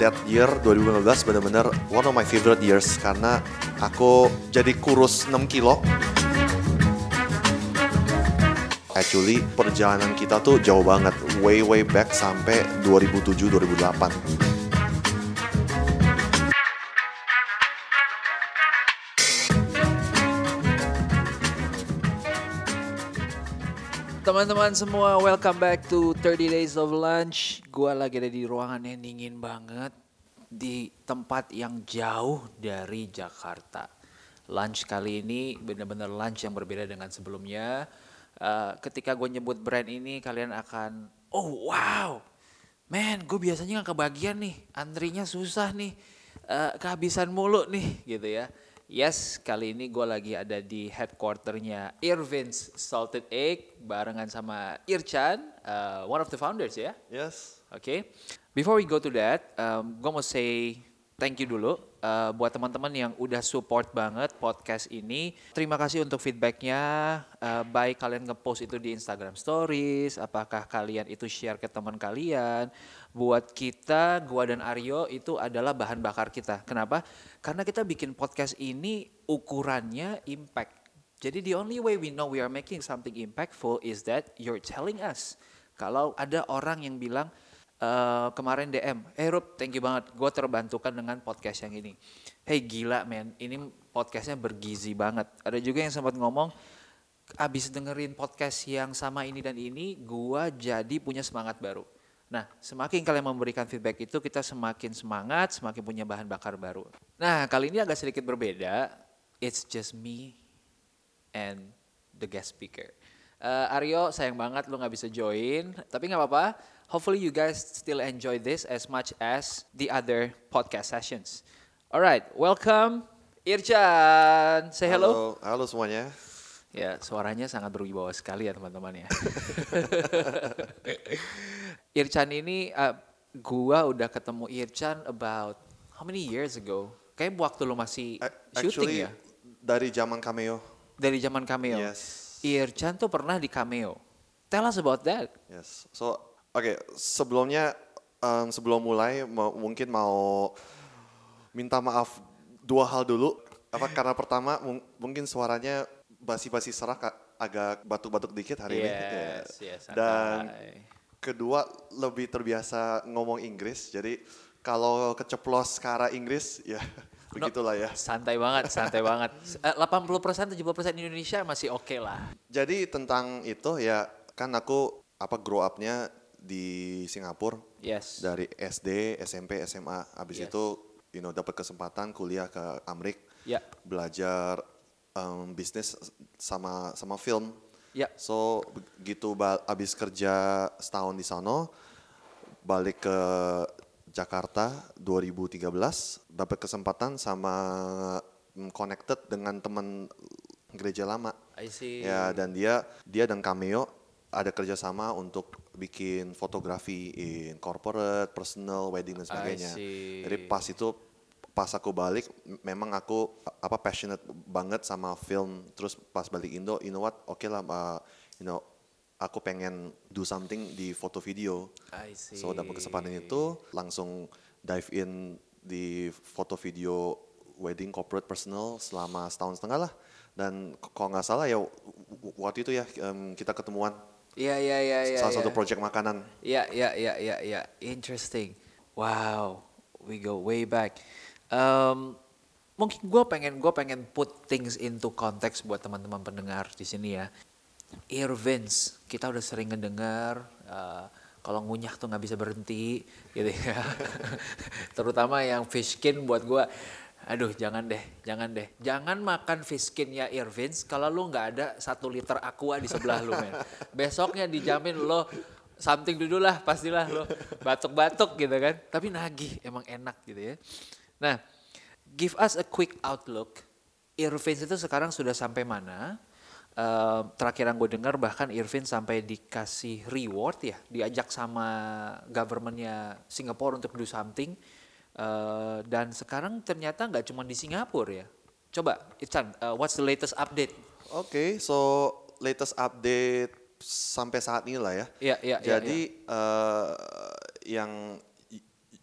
that year 2015 benar-benar one of my favorite years karena aku jadi kurus 6 kilo. Actually perjalanan kita tuh jauh banget, way way back sampai 2007-2008. Teman-teman semua, welcome back to 30 Days of Lunch. Gua lagi ada di ruangan yang dingin banget di tempat yang jauh dari Jakarta. Lunch kali ini benar-benar lunch yang berbeda dengan sebelumnya. Uh, ketika gue nyebut brand ini, kalian akan, oh wow, man, gue biasanya nggak kebagian nih, antrinya susah nih, uh, kehabisan mulu nih, gitu ya. Yes, kali ini gue lagi ada di headquarternya Irvin's Salted Egg barengan sama Irchan, uh, one of the founders ya. Yes. Oke. Okay. Before we go to that, um, gue mau say thank you dulu uh, buat teman-teman yang udah support banget podcast ini. Terima kasih untuk feedbacknya. Uh, baik kalian ngepost itu di Instagram Stories, apakah kalian itu share ke teman kalian. Buat kita, gua dan Aryo itu adalah bahan bakar kita. Kenapa? Karena kita bikin podcast ini ukurannya impact. Jadi the only way we know we are making something impactful is that you're telling us. Kalau ada orang yang bilang, Uh, kemarin DM, hey Rup, thank you banget, gue terbantukan dengan podcast yang ini. Hey gila men, ini podcastnya bergizi banget. Ada juga yang sempat ngomong, abis dengerin podcast yang sama ini dan ini, gue jadi punya semangat baru. Nah, semakin kalian memberikan feedback itu, kita semakin semangat, semakin punya bahan bakar baru. Nah, kali ini agak sedikit berbeda. It's just me and the guest speaker. Uh, Aryo, sayang banget lu gak bisa join, tapi gak apa-apa Hopefully you guys still enjoy this as much as the other podcast sessions. All right, welcome Irchan. Say hello. Halo, halo semuanya. Ya, suaranya sangat berwibawa sekali ya teman-teman ya. Irchan ini, uh, gua udah ketemu Irchan about how many years ago? Kayak waktu lu masih Actually, syuting ya? dari zaman cameo. Dari zaman cameo. Yes. Irchan tuh pernah di cameo. Tell us about that. Yes. So, oke, okay, sebelumnya um, sebelum mulai mau, mungkin mau minta maaf dua hal dulu. Apa karena pertama mungkin suaranya basi-basi serak agak batuk-batuk dikit hari yes, ini. Yes, yes, Dan kedua lebih terbiasa ngomong Inggris. Jadi kalau keceplos ke arah Inggris ya begitulah ya. Santai banget, santai banget. 80% 70% Indonesia masih oke okay lah. Jadi tentang itu ya kan aku apa grow up-nya di Singapura. Yes. Dari SD, SMP, SMA. Habis yes. itu you know dapat kesempatan kuliah ke Amrik. Yeah. Belajar um, bisnis sama sama film. Ya. Yeah. So begitu habis kerja setahun di sana balik ke Jakarta 2013 dapat kesempatan sama connected dengan teman gereja lama. I see. Ya dan dia dia dan Cameo ada kerjasama untuk bikin fotografi in corporate, personal, wedding dan sebagainya. Jadi pas itu pas aku balik memang aku apa passionate banget sama film. Terus pas balik Indo you know what? Oke okay lah uh, you know aku pengen do something di foto video. I see. so dapat kesempatan itu langsung dive in di foto video wedding corporate personal selama setahun setengah lah. Dan kalau nggak salah ya waktu itu ya um, kita ketemuan Iya iya iya iya. Salah ya. satu project makanan. Iya iya iya iya iya. Interesting. Wow, we go way back. Um, mungkin gue pengen gue pengen put things into context buat teman-teman pendengar di sini ya. Irvins, kita udah sering ngedengar uh, kalau ngunyah tuh nggak bisa berhenti gitu ya. Terutama yang fish skin buat gue aduh jangan deh, jangan deh. Jangan makan fish skinnya Irvins kalau lu nggak ada satu liter aqua di sebelah lu men. Besoknya dijamin lo something dulu lah pastilah lo batuk-batuk gitu kan. Tapi nagih emang enak gitu ya. Nah give us a quick outlook. Irvins itu sekarang sudah sampai mana? Uh, terakhir yang gue dengar bahkan Irvin sampai dikasih reward ya, diajak sama governmentnya Singapura untuk do something Uh, dan sekarang ternyata nggak cuma di Singapura ya. Coba, Ican, uh, what's the latest update? Oke, okay, so latest update sampai saat ini lah ya. Iya, iya, Jadi ya, ya. Uh, yang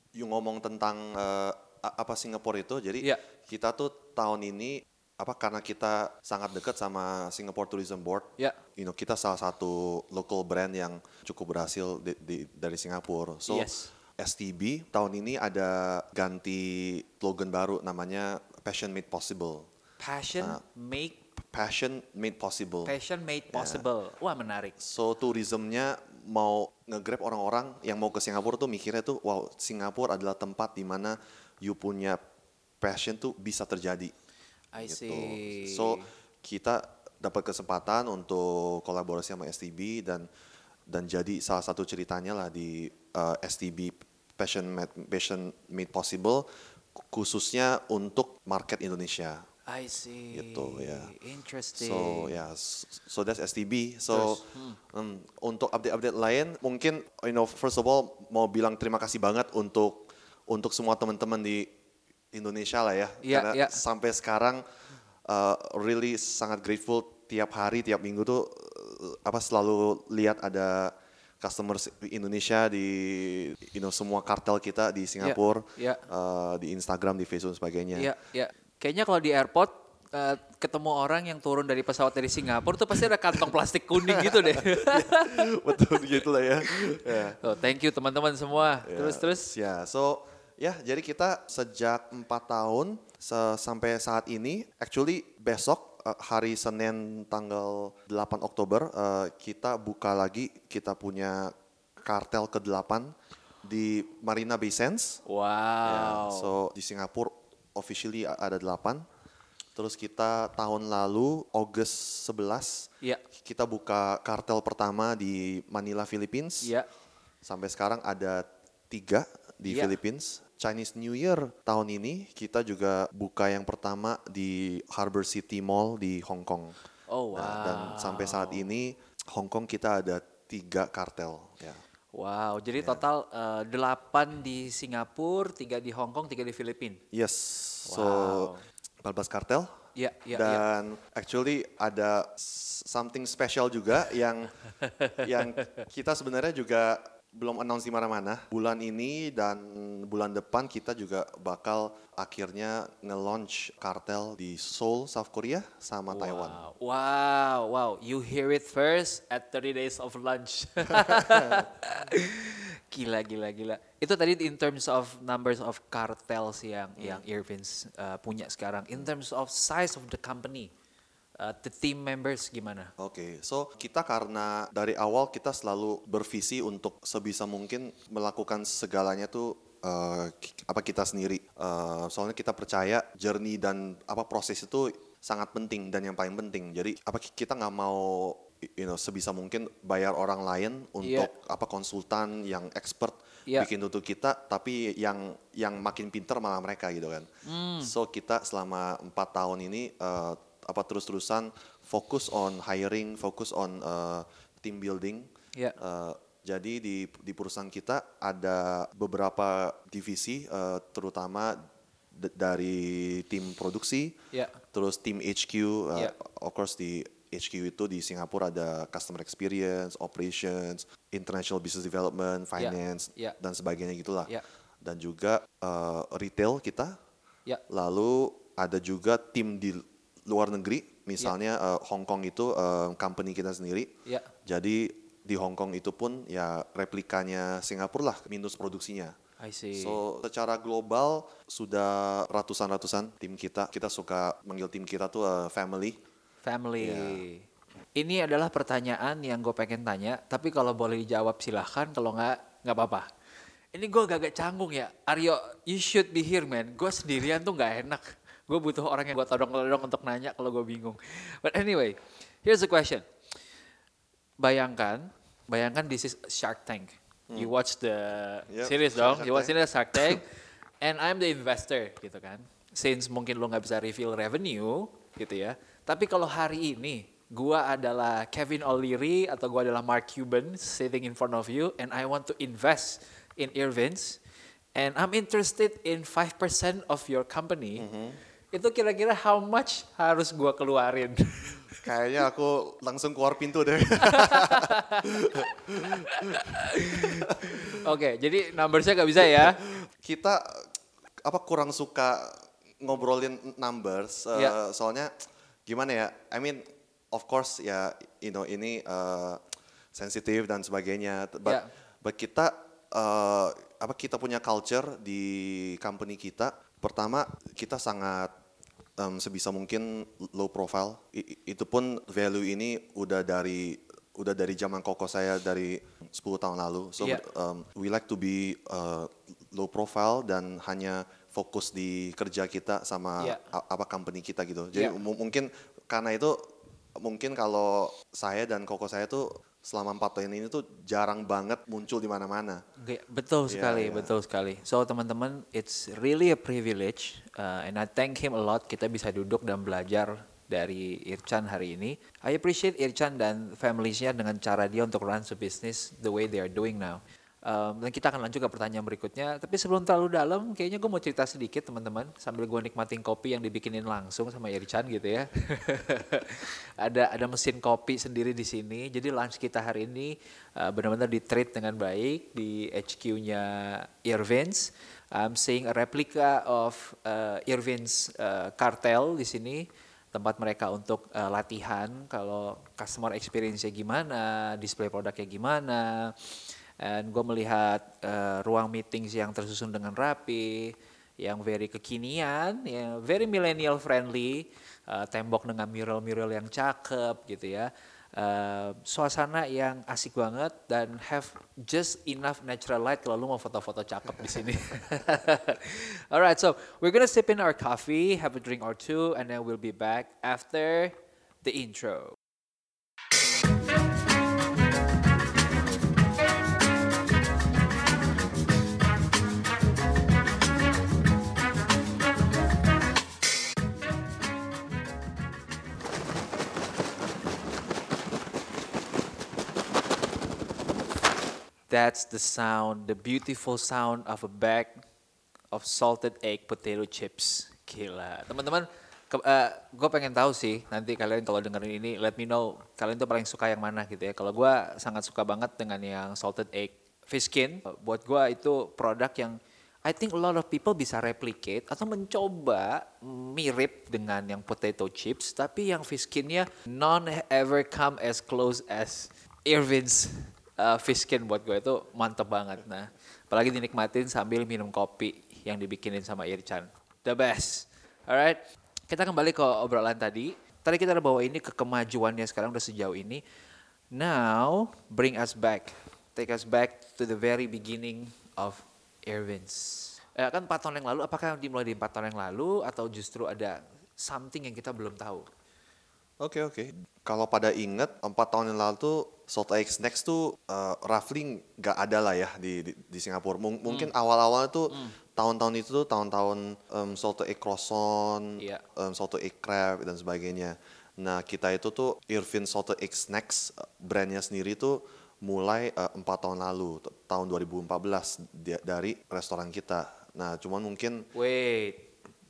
you ngomong tentang uh, apa Singapura itu, jadi yeah. kita tuh tahun ini apa karena kita sangat dekat sama Singapore Tourism Board, yeah. you know kita salah satu local brand yang cukup berhasil di, di, dari Singapura. So yes. STB tahun ini ada ganti slogan baru namanya Passion Made Possible. Passion uh, Make Passion Made Possible. Passion Made Possible. Yeah. Wah menarik. So tourismnya mau nge-grab orang-orang yang mau ke Singapura tuh mikirnya tuh wow Singapura adalah tempat di mana you punya passion tuh bisa terjadi I gitu. see. So kita dapat kesempatan untuk kolaborasi sama STB dan dan jadi salah satu ceritanya lah di uh, eh, STB Passion Made, Passion Made Possible khususnya untuk market Indonesia. I see. Gitu ya. Interesting. So ya, yeah, so that's STB. So hmm. um, untuk update-update lain, mungkin you know first of all mau bilang terima kasih banget untuk untuk semua teman-teman di Indonesia lah ya. Yeah, Karena yeah. sampai sekarang uh, really sangat grateful tiap hari tiap minggu tuh uh, apa selalu lihat ada customer Indonesia di you know semua kartel kita di Singapura, yeah, yeah. Uh, di Instagram, di Facebook dan sebagainya. Iya, yeah, yeah. Kayaknya kalau di airport uh, ketemu orang yang turun dari pesawat dari Singapura tuh pasti ada kantong plastik kuning gitu deh. Betul gitu lah ya. Yeah. So, thank you teman-teman semua. Yeah. Terus terus. Ya, yeah. so Ya, jadi kita sejak empat tahun sampai saat ini, actually besok hari Senin tanggal 8 Oktober uh, kita buka lagi kita punya kartel ke-8 di Marina Bay Sands. Wow. Ya, so di Singapura officially ada 8. Terus kita tahun lalu August 11 ya. kita buka kartel pertama di Manila, Philippines. Ya. Sampai sekarang ada tiga di ya. Philippines. Chinese New Year tahun ini kita juga buka yang pertama di Harbor City Mall di Hong Kong. Oh wow. Nah, dan sampai saat ini Hong Kong kita ada tiga kartel. Ya. Wow, jadi yeah. total uh, delapan di Singapura, tiga di Hong Kong, tiga di Filipina. Yes, wow. so 14 kartel. Yeah, yeah, Dan yeah. actually ada something special juga yang yang kita sebenarnya juga belum announce di mana-mana. Bulan ini dan bulan depan kita juga bakal akhirnya nge-launch kartel di Seoul, South Korea sama wow. Taiwan. Wow, wow. You hear it first at 30 days of lunch. gila, gila, gila. Itu tadi in terms of numbers of cartels yang hmm. yang Irvins uh, punya sekarang. In terms of size of the company, uh, the team members gimana? Oke, okay. so kita karena dari awal kita selalu bervisi untuk sebisa mungkin melakukan segalanya tuh uh, apa kita sendiri. Uh, soalnya kita percaya journey dan apa proses itu sangat penting dan yang paling penting. Jadi apa kita nggak mau you know sebisa mungkin bayar orang lain untuk yeah. apa konsultan yang expert yeah. bikin untuk kita tapi yang yang makin pinter malah mereka gitu kan mm. so kita selama empat tahun ini uh, apa terus-terusan fokus on hiring, fokus on uh, team building. Yeah. Uh, jadi di di perusahaan kita ada beberapa divisi, uh, terutama dari tim produksi, yeah. terus tim HQ, uh, yeah. of course di HQ itu di Singapura ada customer experience, operations, international business development, finance yeah. Yeah. dan sebagainya gitulah. Yeah. Dan juga uh, retail kita. Yeah. Lalu ada juga tim di luar negeri, misalnya yeah. Ya. uh, Hong Kong itu uh, company kita sendiri. Yeah. Jadi di Hong Kong itu pun ya replikanya Singapura lah minus produksinya. I see. So secara global sudah ratusan-ratusan tim kita. Kita suka manggil tim kita tuh uh, family. Family. Yeah. Ini adalah pertanyaan yang gue pengen tanya, tapi kalau boleh dijawab silahkan, kalau nggak nggak apa-apa. Ini gue agak-agak canggung ya, Aryo, you should be here man. Gue sendirian tuh nggak enak gue butuh orang yang gue todong-todong untuk nanya kalau gue bingung. But anyway, here's the question. Bayangkan, bayangkan this is Shark Tank. Hmm. You watch the yep, series dong, you watch the Shark Tank, and I'm the investor gitu kan. Since mungkin lo nggak bisa reveal revenue gitu ya. Tapi kalau hari ini gue adalah Kevin O'Leary atau gue adalah Mark Cuban sitting in front of you and I want to invest in Irvins and I'm interested in 5% of your company. Mm -hmm itu kira-kira how much harus gua keluarin? Kayaknya aku langsung keluar pintu deh. Oke, okay, jadi numbersnya gak bisa ya? kita apa kurang suka ngobrolin numbers uh, yeah. soalnya gimana ya I mean of course ya you know ini uh, sensitif dan sebagainya but yeah. but kita uh, apa kita punya culture di company kita pertama kita sangat um, sebisa mungkin low profile. I, itu pun value ini udah dari udah dari zaman koko saya dari 10 tahun lalu. So yeah. um, we like to be uh, low profile dan hanya fokus di kerja kita sama yeah. apa company kita gitu. Jadi yeah. mungkin karena itu mungkin kalau saya dan koko saya tuh selama empat tahun ini tuh jarang banget muncul di mana-mana. Betul iya, sekali, yeah. betul sekali. So teman-teman, it's really a privilege uh, and I thank him a lot. Kita bisa duduk dan belajar dari Irchan hari ini. I appreciate Irchan dan familiesnya dengan cara dia untuk run the business the way they are doing now. Um, dan kita akan lanjut ke pertanyaan berikutnya. Tapi sebelum terlalu dalam, kayaknya gue mau cerita sedikit teman-teman sambil gue nikmatin kopi yang dibikinin langsung sama Irchan gitu ya. ada ada mesin kopi sendiri di sini. Jadi lunch kita hari ini uh, benar-benar di treat dengan baik di HQ-nya Irvins. I'm seeing a replica of uh, Irvins uh, cartel di sini tempat mereka untuk uh, latihan kalau customer experience-nya gimana, display produknya gimana dan gue melihat uh, ruang meetings yang tersusun dengan rapi, yang very kekinian, yang very millennial friendly, uh, tembok dengan mural-mural yang cakep gitu ya. Uh, suasana yang asik banget dan have just enough natural light kalau lu mau foto-foto cakep di sini. Alright, so we're gonna sip in our coffee, have a drink or two, and then we'll be back after the intro. That's the sound, the beautiful sound of a bag of salted egg potato chips. Gila. Teman-teman, uh, eh, gue pengen tahu sih nanti kalian kalau dengerin ini, let me know kalian tuh paling suka yang mana gitu ya. Kalau gue sangat suka banget dengan yang salted egg fish skin. Buat gue itu produk yang I think a lot of people bisa replicate atau mencoba mirip dengan yang potato chips, tapi yang fish skinnya none ever come as close as Irvin's uh, fish skin buat gue itu mantep banget. Nah, apalagi dinikmatin sambil minum kopi yang dibikinin sama Irchan. The best. Alright, kita kembali ke obrolan tadi. Tadi kita udah bawa ini ke kemajuannya sekarang udah sejauh ini. Now, bring us back. Take us back to the very beginning of Irvins. Eh, kan 4 tahun yang lalu, apakah dimulai di 4 tahun yang lalu atau justru ada something yang kita belum tahu? Oke okay, oke. Okay. Kalau pada inget empat tahun yang lalu tuh Salt Lake Snacks tuh uh, roughly nggak ada lah ya di di, di Singapura. M mungkin hmm. awal-awalnya tuh hmm. tahun-tahun itu tuh tahun-tahun um, Salt Lake Croissant, yeah. um, Salt Lake Crab dan sebagainya. Nah kita itu tuh Irvin Salt Lake Snacks brandnya sendiri tuh mulai uh, empat tahun lalu tahun 2014 di, dari restoran kita. Nah cuman mungkin wait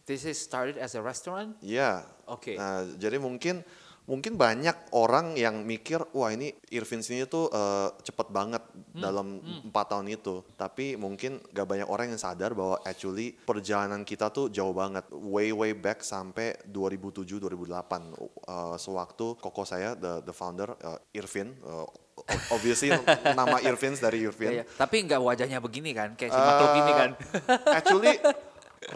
This is started as a restaurant? Iya. Oke. Okay. Nah, jadi mungkin mungkin banyak orang yang mikir wah ini Irvin sini tuh uh, cepet banget hmm. dalam hmm. empat hmm. tahun itu tapi mungkin gak banyak orang yang sadar bahwa actually perjalanan kita tuh jauh banget way way back sampai 2007 2008 uh, sewaktu koko saya the the founder uh, Irvin uh, obviously nama Irvin dari Irvin. Ya, ya. Tapi nggak wajahnya begini kan, kayak si uh, makhluk ini kan. actually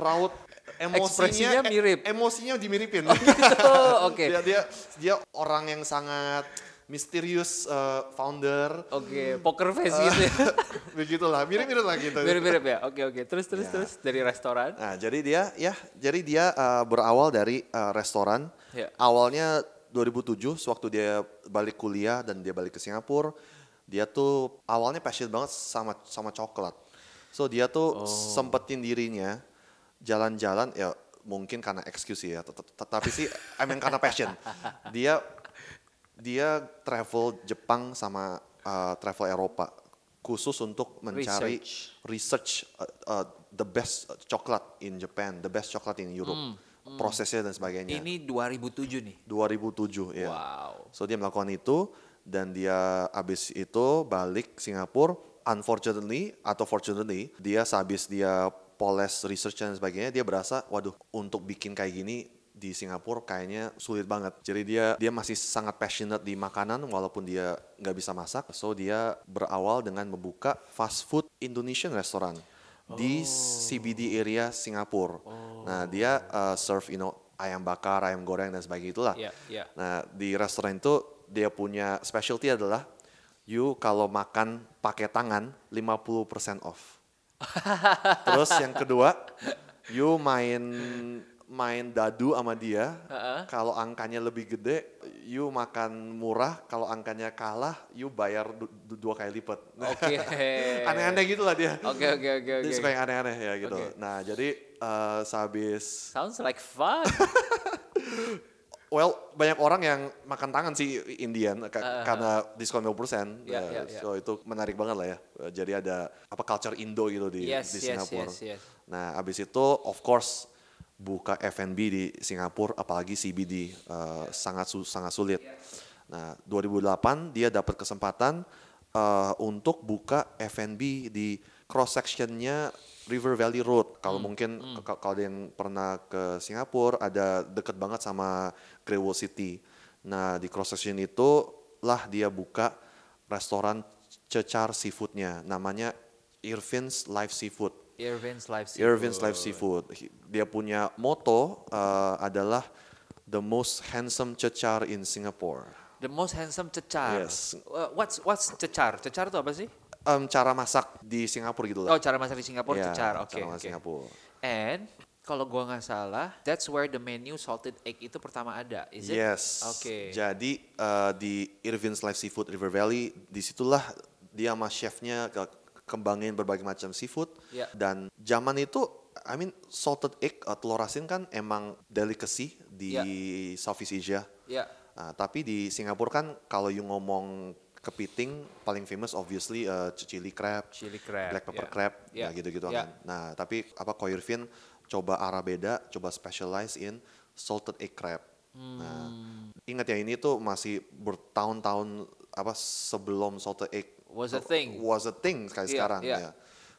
raut emosinya mirip. E emosinya dimiripin. Oh, gitu. Oke. Okay. dia, dia dia orang yang sangat misterius uh, founder. Oke, okay. poker face uh, gitu ya. begitulah, mirip-mirip lah gitu. Mirip-mirip ya. Oke, okay, oke. Okay. Terus terus ya. terus dari restoran. Nah, jadi dia ya, jadi dia uh, berawal dari uh, restoran. Ya. Awalnya 2007 sewaktu dia balik kuliah dan dia balik ke Singapura, dia tuh awalnya passion banget sama sama coklat. So dia tuh oh. sempetin dirinya jalan-jalan ya mungkin karena excuse ya, tapi sih I mean karena passion. Dia dia travel Jepang sama uh, travel Eropa khusus untuk mencari research, research uh, uh, the best coklat in Japan, the best coklat in Europe. Hmm, hmm. prosesnya dan sebagainya. Ini 2007 nih. 2007 ya. Wow. So dia melakukan itu dan dia habis itu balik Singapura. Unfortunately atau fortunately dia sehabis dia poles research dan sebagainya dia berasa waduh untuk bikin kayak gini di Singapura kayaknya sulit banget. Jadi dia dia masih sangat passionate di makanan walaupun dia nggak bisa masak. So dia berawal dengan membuka fast food Indonesian restaurant oh. di CBD area Singapura. Oh. Nah dia uh, serve you know ayam bakar, ayam goreng dan sebagainya itulah. Yeah, yeah. Nah di restoran itu dia punya specialty adalah you kalau makan pakai tangan 50% off. Terus yang kedua, you main main dadu sama dia, uh-uh. kalau angkanya lebih gede, you makan murah, kalau angkanya kalah, you bayar du- du- dua kali lipat. Oke. Okay. aneh-aneh gitu lah dia. Oke oke oke Dia suka yang aneh-aneh ya gitu. Okay. Nah jadi uh, sehabis. Sounds like fun. well banyak orang yang makan tangan sih Indian uh, karena diskon 50%. Yeah, uh, yeah, yeah. So itu menarik banget lah ya. Jadi ada apa culture Indo gitu di yes, di Singapura. Yes, yes, yes. Nah abis itu of course buka F&B di Singapura apalagi CBD uh, sangat su sangat sulit. Nah, 2008 dia dapat kesempatan uh, untuk buka F&B di cross sectionnya River Valley Road. Kalau hmm. mungkin hmm. kalau yang pernah ke Singapura ada deket banget sama Great Wall City. Nah, di cross section itu lah dia buka restoran cecar seafoodnya namanya Irvin's Live Seafood. Irvin's Live Seafood. Irvin's Live Seafood. Dia punya moto uh, adalah the most handsome cecar in Singapore. The most handsome cecar. Yes. Uh, what's what's cecar? Cecar itu apa sih? Um, cara masak di Singapura gitu lah. Oh, cara masak di Singapura yeah, cecar. Oke. Okay, cara okay. Singapura. And kalau gua nggak salah, that's where the menu salted egg itu pertama ada, is it? Yes. Oke. Okay. Jadi uh, di Irvin's Live Seafood River Valley, di situlah dia sama chefnya ke kembangin berbagai macam seafood yeah. dan zaman itu I mean salted egg uh, telur asin kan emang delicacy di yeah. Southeast Asia. Yeah. Uh, tapi di Singapura kan kalau you ngomong kepiting paling famous obviously uh, chili crab, chili crab, black pepper yeah. crab, yeah. nah gitu-gitu yeah. kan. Nah, tapi apa Koirvin coba arah beda, coba specialize in salted egg crab. Hmm. Nah, ingat ya ini tuh masih bertahun-tahun apa sebelum salted egg was a thing. Was a thing kayak yeah, sekarang yeah. ya.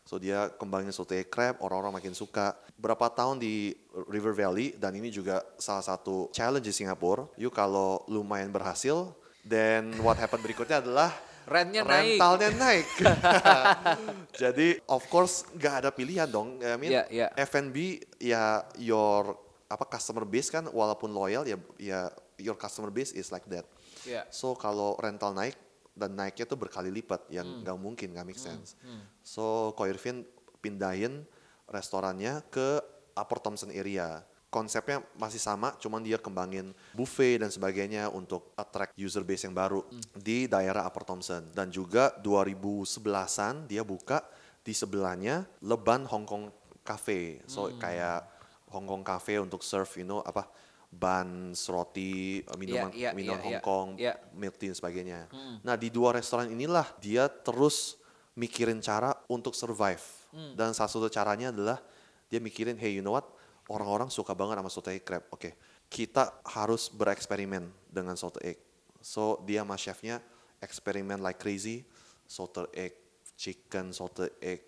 So dia kembangin sote crab, orang-orang makin suka. Berapa tahun di River Valley dan ini juga salah satu challenge di Singapura. You kalau lumayan berhasil, then what happen berikutnya adalah rentnya naik. Rentalnya naik. Jadi of course nggak ada pilihan dong. I mean yeah, yeah. F&B ya your apa customer base kan walaupun loyal ya ya your customer base is like that. Yeah. So kalau rental naik dan naiknya tuh berkali lipat yang hmm. nggak hmm. mungkin nggak make hmm, sense. Hmm. Hmm. So Ko Irvin pindahin restorannya ke Upper Thompson area. Konsepnya masih sama, cuman dia kembangin buffet dan sebagainya untuk attract user base yang baru hmm. di daerah Upper Thompson. Dan juga 2011-an dia buka di sebelahnya Leban Hong Kong Cafe. So hmm. kayak Hong Kong Cafe untuk serve, you know apa buns, roti, eh, minuman yeah, yeah, minuman yeah, Hong yeah, Kong, yeah. milk tea dan sebagainya. Hmm. Nah di dua restoran inilah dia terus mikirin cara untuk survive. Hmm. Dan salah satu caranya adalah dia mikirin, hey you know what, orang-orang suka banget sama egg crab. Oke, okay. kita harus bereksperimen dengan soto egg. So dia sama chefnya eksperimen like crazy, soto egg chicken, soto egg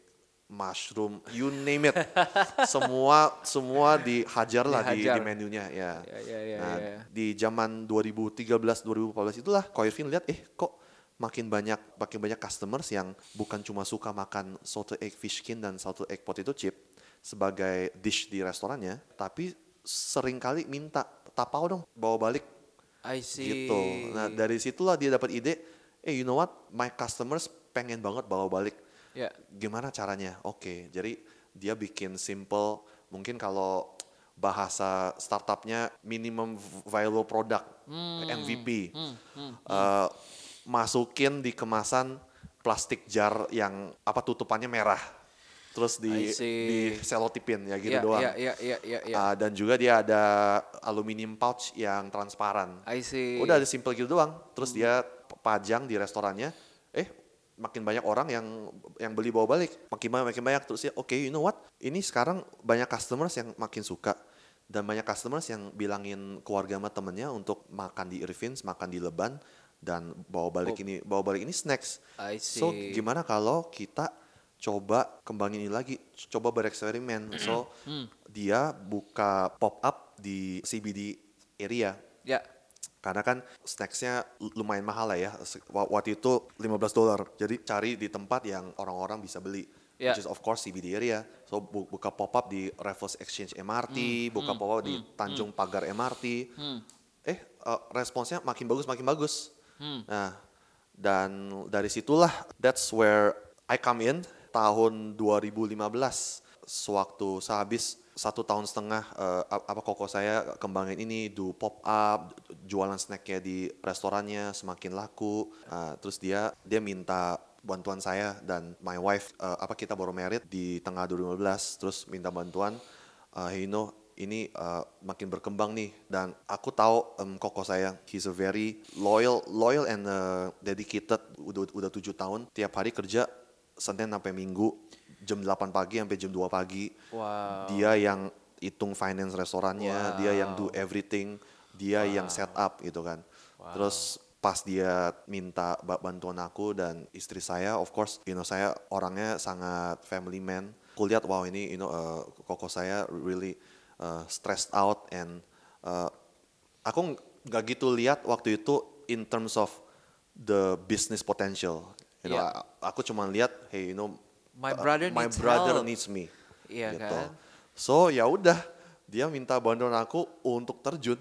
mushroom, you name it. semua semua dihajar lah di, di menunya ya. ya, ya, ya nah, ya, ya. di zaman 2013 2014 itulah Ko Irvin lihat eh kok makin banyak makin banyak customers yang bukan cuma suka makan salted egg fish skin dan salted egg potato chip sebagai dish di restorannya, tapi sering kali minta tapau dong bawa balik. I see. Gitu. Nah dari situlah dia dapat ide, eh you know what, my customers pengen banget bawa balik Yeah. Gimana caranya? Oke, okay, jadi dia bikin simple. Mungkin kalau bahasa startupnya minimum viable product hmm. MVP. Hmm. Hmm. Uh, masukin di kemasan plastik jar yang apa tutupannya merah. Terus di di selotipin ya gitu yeah, doang. Yeah, yeah, yeah, yeah, yeah. Uh, dan juga dia ada aluminium pouch yang transparan. I see. Udah ada simple gitu doang. Terus hmm. dia pajang di restorannya. Eh makin banyak orang yang yang beli bawa balik makin banyak makin banyak terus ya oke okay, you know what ini sekarang banyak customers yang makin suka dan banyak customers yang bilangin keluarga sama temennya untuk makan di Irvins makan di Leban dan bawa balik oh. ini bawa balik ini snacks I see. so gimana kalau kita coba kembangin ini lagi, coba bereksperimen. So dia buka pop up di CBD area. Ya. Karena kan snacksnya lumayan mahal lah ya. Waktu itu 15 dolar. Jadi cari di tempat yang orang-orang bisa beli. Yeah. Which is of course CBD area. So bu- buka pop up di Raffles Exchange MRT, buka pop up di Tanjung Pagar MRT. Eh uh, responsnya makin bagus makin bagus. Nah dan dari situlah that's where I come in tahun 2015 sewaktu sehabis satu tahun setengah uh, apa koko saya kembangin ini do pop up jualan snacknya di restorannya semakin laku. Uh, terus dia dia minta bantuan saya dan my wife uh, apa kita baru married di tengah 2015 terus minta bantuan. Uh, you know ini uh, makin berkembang nih dan aku tahu um, koko saya he's a very loyal loyal and uh, dedicated udah udah tujuh tahun tiap hari kerja Senin sampai Minggu jam 8 pagi sampai jam 2 pagi. Wow. Dia yang hitung finance restorannya, wow. dia yang do everything, dia wow. yang set up gitu kan. Wow. Terus pas dia minta bantuan aku dan istri saya, of course, you know saya orangnya sangat family man. Aku lihat wow ini, you know, uh, koko saya really uh, stressed out and uh, aku nggak gitu lihat waktu itu in terms of the business potential. You know, yeah. aku cuma lihat, hey, you know, my brother uh, my needs brother help. needs me. Iya gitu. kan? So ya udah, dia minta bantuan aku untuk terjun.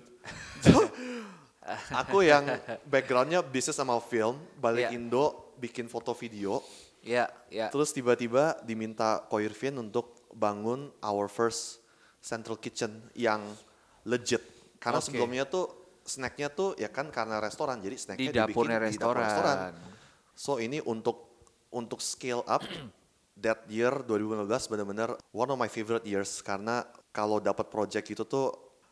aku yang backgroundnya bisnis sama film, balik Yeah. Indo bikin foto video. Iya, iya. Terus tiba-tiba diminta Ko Irvin untuk bangun our first central kitchen yang legit. Karena Oke. sebelumnya tuh snacknya tuh ya kan karena restoran, jadi snacknya Di dapurnya dibikin di dapur restoran. So ini untuk untuk scale up that year 2015 benar-benar one of my favorite years karena kalau dapat project itu tuh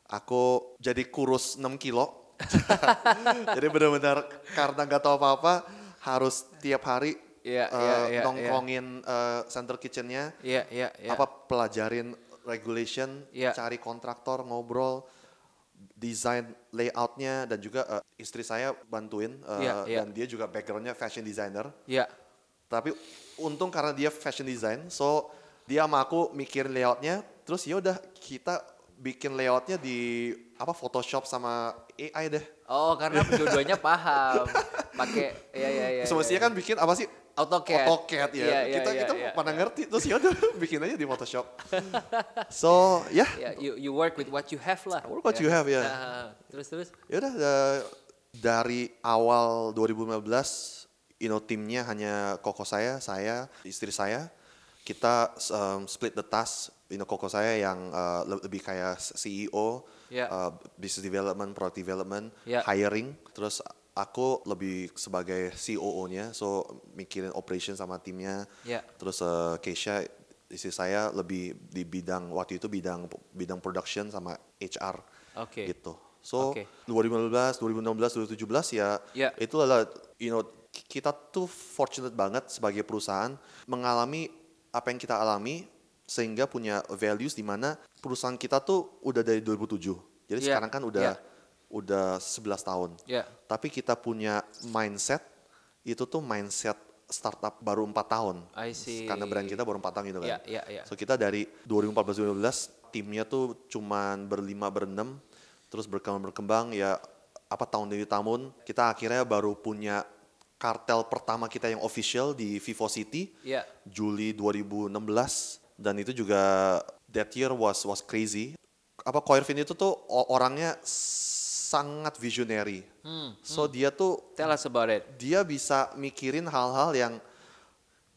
aku jadi kurus 6 kilo. jadi benar-benar karena nggak tahu apa-apa harus tiap hari Iya, uh, iya, iya, nongkrongin uh, center kitchennya, Iya, iya, iya. apa pelajarin regulation, Iya. cari kontraktor, ngobrol, desain layoutnya dan juga uh, istri saya bantuin uh, Iya, iya. dan dia juga backgroundnya fashion designer. Iya. Tapi untung karena dia fashion design, so dia sama aku mikir layoutnya, terus ya udah kita bikin layoutnya di apa Photoshop sama AI deh. Oh, karena dua-duanya paham. Pakai ya ya ya. Semestinya kan bikin apa sih? AutoCAD. AutoCAD ya. Iya, iya, kita iya, kita iya. pada ngerti terus ya udah bikin aja di Photoshop. so ya, Ya, you you work with what you have lah. Work what you have, ya. Nah, terus terus. ya udah eh, dari awal 2015 you know timnya hanya koko saya, saya, istri saya. Kita um, split the task. You know koko saya yang uh, le- lebih kayak CEO, Ya. uh, business development, product development, Ya. hiring. Terus aku lebih sebagai COO-nya, so mikirin operation sama timnya. Ya. Terus uh, Keisha istri saya lebih di bidang waktu itu bidang bidang production sama HR Oke. gitu. So Oke. 2015, 2016, 2017 ya Ya. itu adalah you know kita tuh fortunate banget sebagai perusahaan mengalami apa yang kita alami sehingga punya values di mana perusahaan kita tuh udah dari 2007. Jadi Ya. sekarang kan udah Ya. Udah 11 tahun. Ya. Tapi kita punya mindset itu tuh mindset startup baru empat tahun. I see. Karena brand kita baru empat tahun gitu kan. Ya, ya, ya. So kita dari 2014-2015 timnya tuh cuman berlima berenam, terus berkembang berkembang ya apa tahun demi tahun kita akhirnya baru punya kartel pertama kita yang official di Vivo City Ya. Juli 2016 dan itu juga that year was was crazy. Apa Koirvin itu tuh orangnya sangat visionary. so dia tuh Tell us about it. dia bisa mikirin hal-hal yang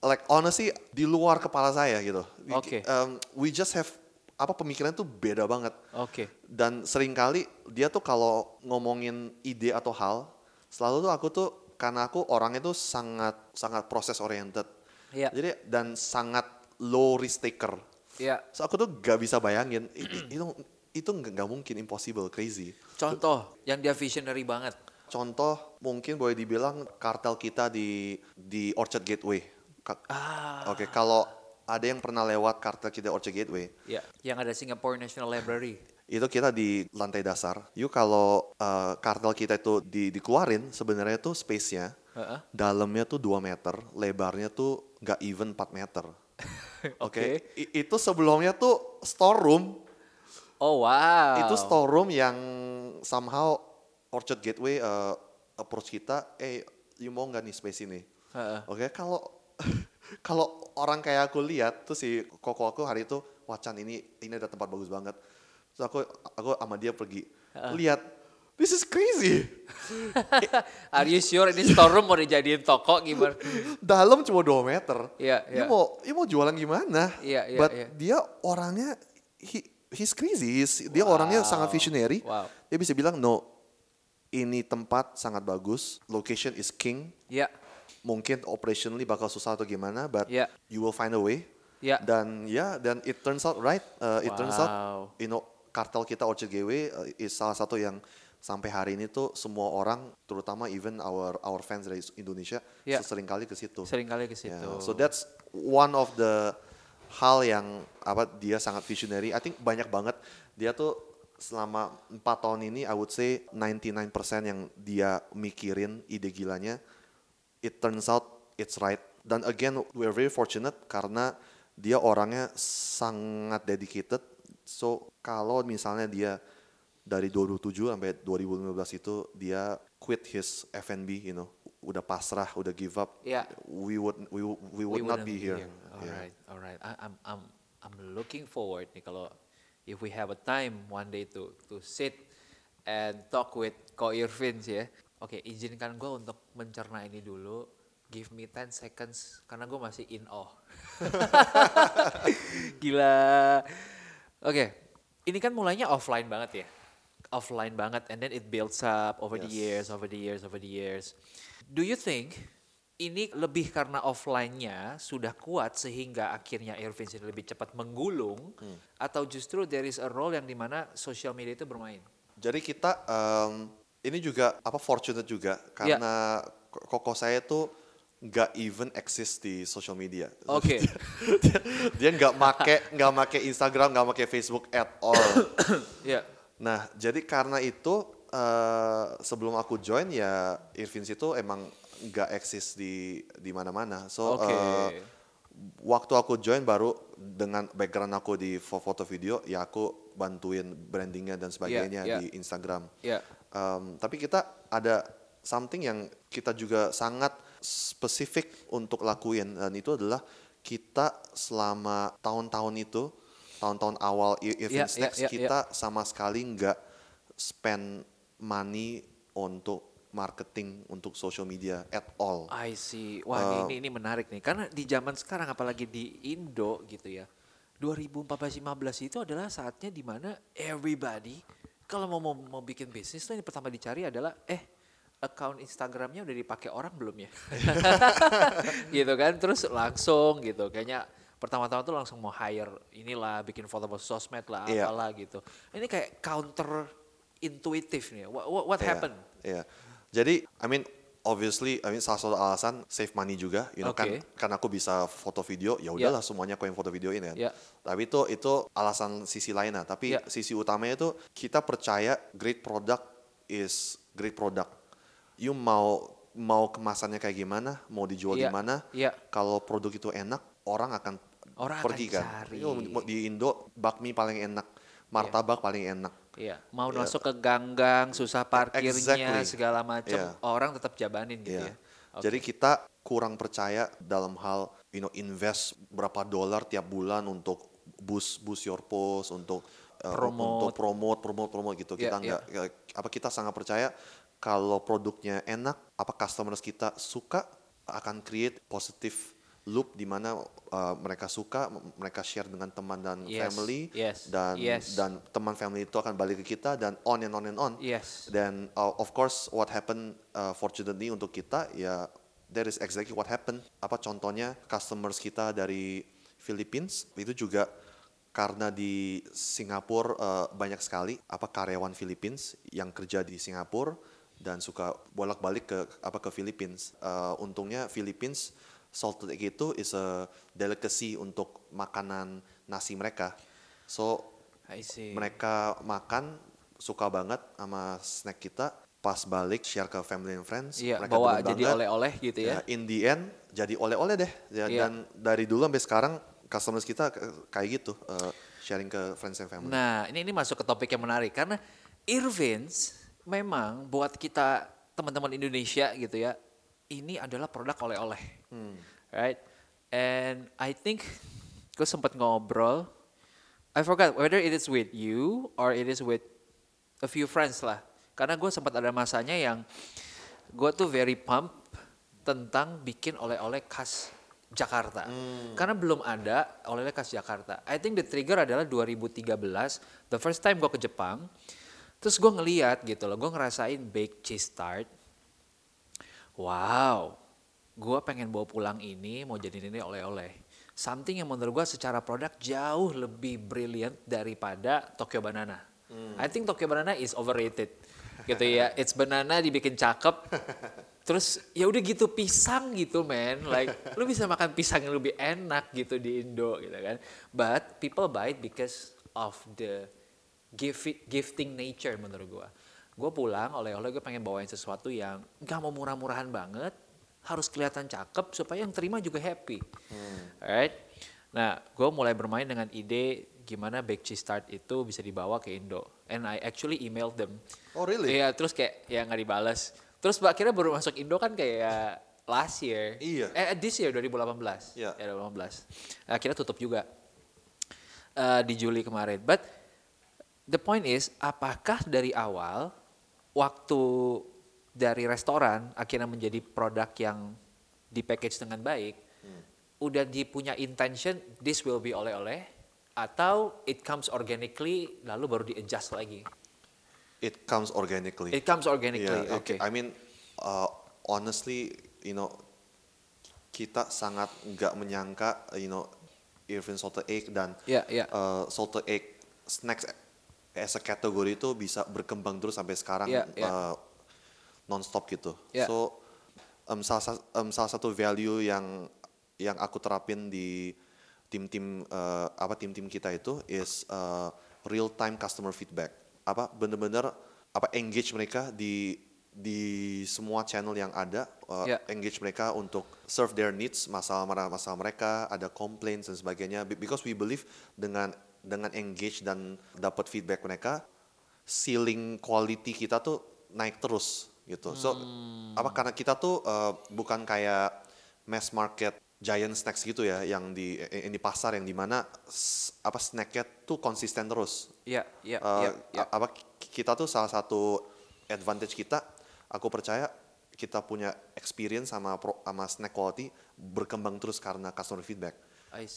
like honestly di luar kepala saya gitu. We- Oke. um, we just have apa pemikirannya tuh beda banget. Oke. Dan sering kali dia tuh kalau ngomongin ide atau hal, selalu tuh aku tuh karena aku orangnya tuh sangat sangat proses oriented. Iya. Jadi dan sangat low risk taker. Ya. So aku tuh gak bisa bayangin i- i- itu itu nggak mungkin impossible crazy. Contoh yang dia visionary banget. Contoh mungkin boleh dibilang kartel kita di di Orchard Gateway. Ka- Ah. Oke, kalau ada yang pernah lewat kartel kita Orchard Gateway, Ya. Yang ada Singapore National Library. itu kita di lantai dasar. Yuk kalau uh, kartel kita itu di, dikeluarin, sebenarnya tuh space-nya Heeh. dalamnya tuh 2 meter, lebarnya tuh nggak even 4 meter. Oke. Okay. Okay. Itu sebelumnya tuh storeroom. Oh wow. Itu storeroom yang somehow Orchard Gateway uh, approach kita, eh you mau nggak nih space ini? Uh -uh. Oke, okay, kalau kalau orang kayak aku lihat tuh si koko aku hari itu wacan ini ini ada tempat bagus banget. Terus aku aku sama dia pergi uh. lihat This is crazy. Are you sure ini storeroom mau dijadiin toko gimana? Dalam cuma 2 meter. Iya, yeah, yeah. mau you mau jualan gimana? Iya, yeah, iya, But yeah. dia orangnya he, he's crazy. He's, dia wow. orangnya sangat visionary. Wow. Dia bisa bilang no. Ini tempat sangat bagus. Location is king. Yeah. Mungkin operationally bakal susah atau gimana, but yeah. you will find a way. Yeah. Dan ya, yeah, dan it turns out right. Uh, it wow. turns out, you know, kartel kita Orchard Gateway uh, is salah satu yang sampai hari ini tuh semua orang terutama even our our fans dari Indonesia yeah. sering kali ke situ. Sering kali ke situ. Yeah. So that's one of the hal yang apa dia sangat visionary. I think banyak banget dia tuh selama empat tahun ini I would say 99% yang dia mikirin ide gilanya it turns out it's right. Dan again we're very fortunate karena dia orangnya sangat dedicated. So kalau misalnya dia dari 2007 sampai 2015 itu dia quit his F&B, you know, udah pasrah, udah give up. Yeah. We would we we would we not be here. Alright, yeah. alright. I'm I'm I'm looking forward nih kalau if we have a time one day to to sit and talk with Ko Irvin sih ya. Oke, okay, izinkan gue untuk mencerna ini dulu. Give me 10 seconds karena gue masih in awe. Gila. Oke, okay. ini kan mulainya offline banget ya offline banget and then it builds up over yes. the years, over the years, over the years. Do you think ini lebih karena offline-nya sudah kuat sehingga akhirnya Irvin lebih cepat menggulung hmm. atau justru there is a role yang di mana social media itu bermain? Jadi kita um, ini juga apa fortunate juga karena yeah. koko saya tuh nggak even exist di social media. Oke. Okay. dia nggak make nggak make Instagram nggak make Facebook at all. yeah. Nah, jadi karena itu uh, sebelum aku join ya Irvin itu emang nggak eksis di di mana-mana. So okay. uh, eh, waktu aku join baru dengan background aku di foto video ya aku bantuin brandingnya dan sebagainya yeah, yeah. di Instagram. Yeah. Um, tapi kita ada something yang kita juga sangat spesifik untuk lakuin dan itu adalah kita selama tahun-tahun itu tahun-tahun awal Event yeah, Snacks yeah, yeah, kita yeah. sama sekali nggak spend money untuk marketing untuk social media at all. I see. Wah uh, ini ini menarik nih karena di zaman sekarang apalagi di Indo gitu ya. 2014-15 itu adalah saatnya di mana everybody kalau mau, mau mau bikin bisnis tuh yang pertama dicari adalah eh account Instagramnya udah dipakai orang belum ya? gitu kan terus langsung gitu kayaknya pertama-tama tuh langsung mau hire inilah bikin foto foto sosmed lah yeah. apalah gitu. Ini kayak counter intuitif nih. What, what, what yeah. happened? Iya. Yeah. Jadi I mean obviously I mean salah satu alasan save money juga, you know okay. kan kan aku bisa foto video, ya udahlah yeah. semuanya aku yang foto videoin kan. Yeah. Tapi itu itu alasan sisi lainnya, tapi yeah. sisi utamanya itu kita percaya great product is great product. You mau mau kemasannya kayak gimana, mau dijual yeah. gimana, yeah. kalau produk itu enak, orang akan Orang pergi kan. Cari. Di Indo bakmi paling enak, martabak yeah. paling enak. Iya, mau yeah. masuk ke ganggang, susah parkirnya, exactly. segala macam, yeah. orang tetap jabanin gitu yeah. ya. Okay. Jadi kita kurang percaya dalam hal you know invest berapa dolar tiap bulan untuk boost boost your post untuk uh, promote. untuk promote promote promote gitu. Yeah, kita enggak yeah. apa kita sangat percaya kalau produknya enak, apa customers kita suka akan create positive loop di mana uh, mereka suka, mereka share dengan teman dan yes, family yes, dan yes. dan teman family itu akan balik ke kita dan on and on and on. Yes. Dan uh, of course what happened uh, fortunately untuk kita ya that is exactly what happened. Apa contohnya customers kita dari Philippines itu juga karena di Singapura uh, banyak sekali apa karyawan Philippines yang kerja di Singapura dan suka bolak-balik ke apa ke Philippines. Uh, untungnya Philippines salted egg itu is a delicacy untuk makanan nasi mereka. So mereka makan suka banget sama snack kita pas balik share ke family and friends. Iya, mereka bawa jadi oleh-oleh gitu ya. ya. In the end jadi oleh-oleh deh. Ya, iya. Dan dari dulu sampai sekarang customers kita kayak gitu uh, sharing ke friends and family. Nah ini ini masuk ke topik yang menarik karena Irvins memang buat kita teman-teman Indonesia gitu ya ini adalah produk oleh-oleh, hmm. right? And I think gue sempat ngobrol, I forgot whether it is with you or it is with a few friends lah. Karena gue sempat ada masanya yang gue tuh very pump tentang bikin oleh-oleh khas Jakarta. Hmm. Karena belum ada oleh-oleh khas Jakarta. I think the trigger adalah 2013, the first time gue ke Jepang. Terus gue ngeliat gitu loh, gue ngerasain baked cheese tart. Wow, gue pengen bawa pulang ini mau jadi ini oleh-oleh. Something yang menurut gue secara produk jauh lebih brilliant daripada Tokyo Banana. Hmm. I think Tokyo Banana is overrated. Gitu ya it's banana dibikin cakep. Terus ya udah gitu pisang gitu man. Like lu bisa makan pisang yang lebih enak gitu di Indo gitu kan. But people buy it because of the gifting nature menurut gue gue pulang oleh-oleh gue pengen bawain sesuatu yang gak mau murah-murahan banget harus kelihatan cakep supaya yang terima juga happy. Hmm. Alright. Nah, gue mulai bermain dengan ide gimana Bake Cheese Tart itu bisa dibawa ke Indo. And I actually emailed them. Oh really? Iya, terus kayak ya nggak dibalas. Terus akhirnya baru masuk Indo kan kayak last year. Iya. Eh this year 2018. Iya. Yeah. Ya 2018. Akhirnya tutup juga uh, di Juli kemarin. But the point is, apakah dari awal waktu dari restoran akhirnya menjadi produk yang di package dengan baik, hmm. udah dipunya intention this will be oleh-oleh atau it comes organically lalu baru di adjust lagi. It comes organically. It comes organically. Yeah, Oke. Okay. I mean uh, honestly, you know, kita sangat nggak menyangka, you know, Irvin salted egg dan yeah, yeah. Uh, salted egg snacks as a kategori itu bisa berkembang terus sampai sekarang. Yeah, yeah. Uh, nonstop gitu. Yeah. So um, salah, um, salah satu value yang yang aku terapin di tim-tim uh, apa tim-tim kita itu is uh, real time customer feedback. Apa bener-bener apa engage mereka di di semua channel yang ada uh, yeah. engage mereka untuk serve their needs masalah masalah mereka ada complaints dan sebagainya because we believe dengan dengan engage dan dapat feedback mereka ceiling quality kita tuh naik terus gitu. So hmm. apa karena kita tuh uh, bukan kayak mass market giant snacks gitu ya yang di yang di pasar yang di mana apa snacknya tuh konsisten terus. Iya, iya, uh, iya, iya. Apa kita tuh salah satu advantage kita, aku percaya kita punya experience sama pro, sama snack quality berkembang terus karena customer feedback.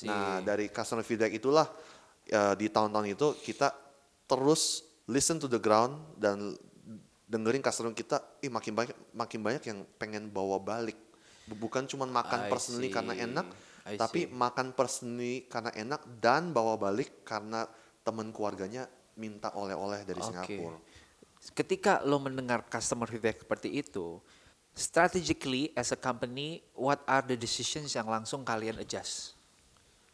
Nah dari customer feedback itulah uh, di tahun-tahun itu kita terus listen to the ground dan dengerin customer kita, ih makin banyak makin banyak yang pengen bawa balik. Bukan cuma makan I personally see. karena enak, I tapi see. makan personally karena enak dan bawa balik karena teman keluarganya minta oleh-oleh dari okay. Singapura. Ketika lo mendengar customer feedback seperti itu, strategically as a company, what are the decisions yang langsung kalian adjust?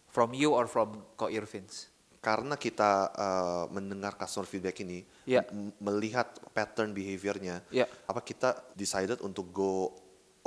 From you or from Ko Irvins? Karena kita uh, mendengar customer feedback ini, yeah. melihat pattern behaviornya, yeah. apa kita decided untuk go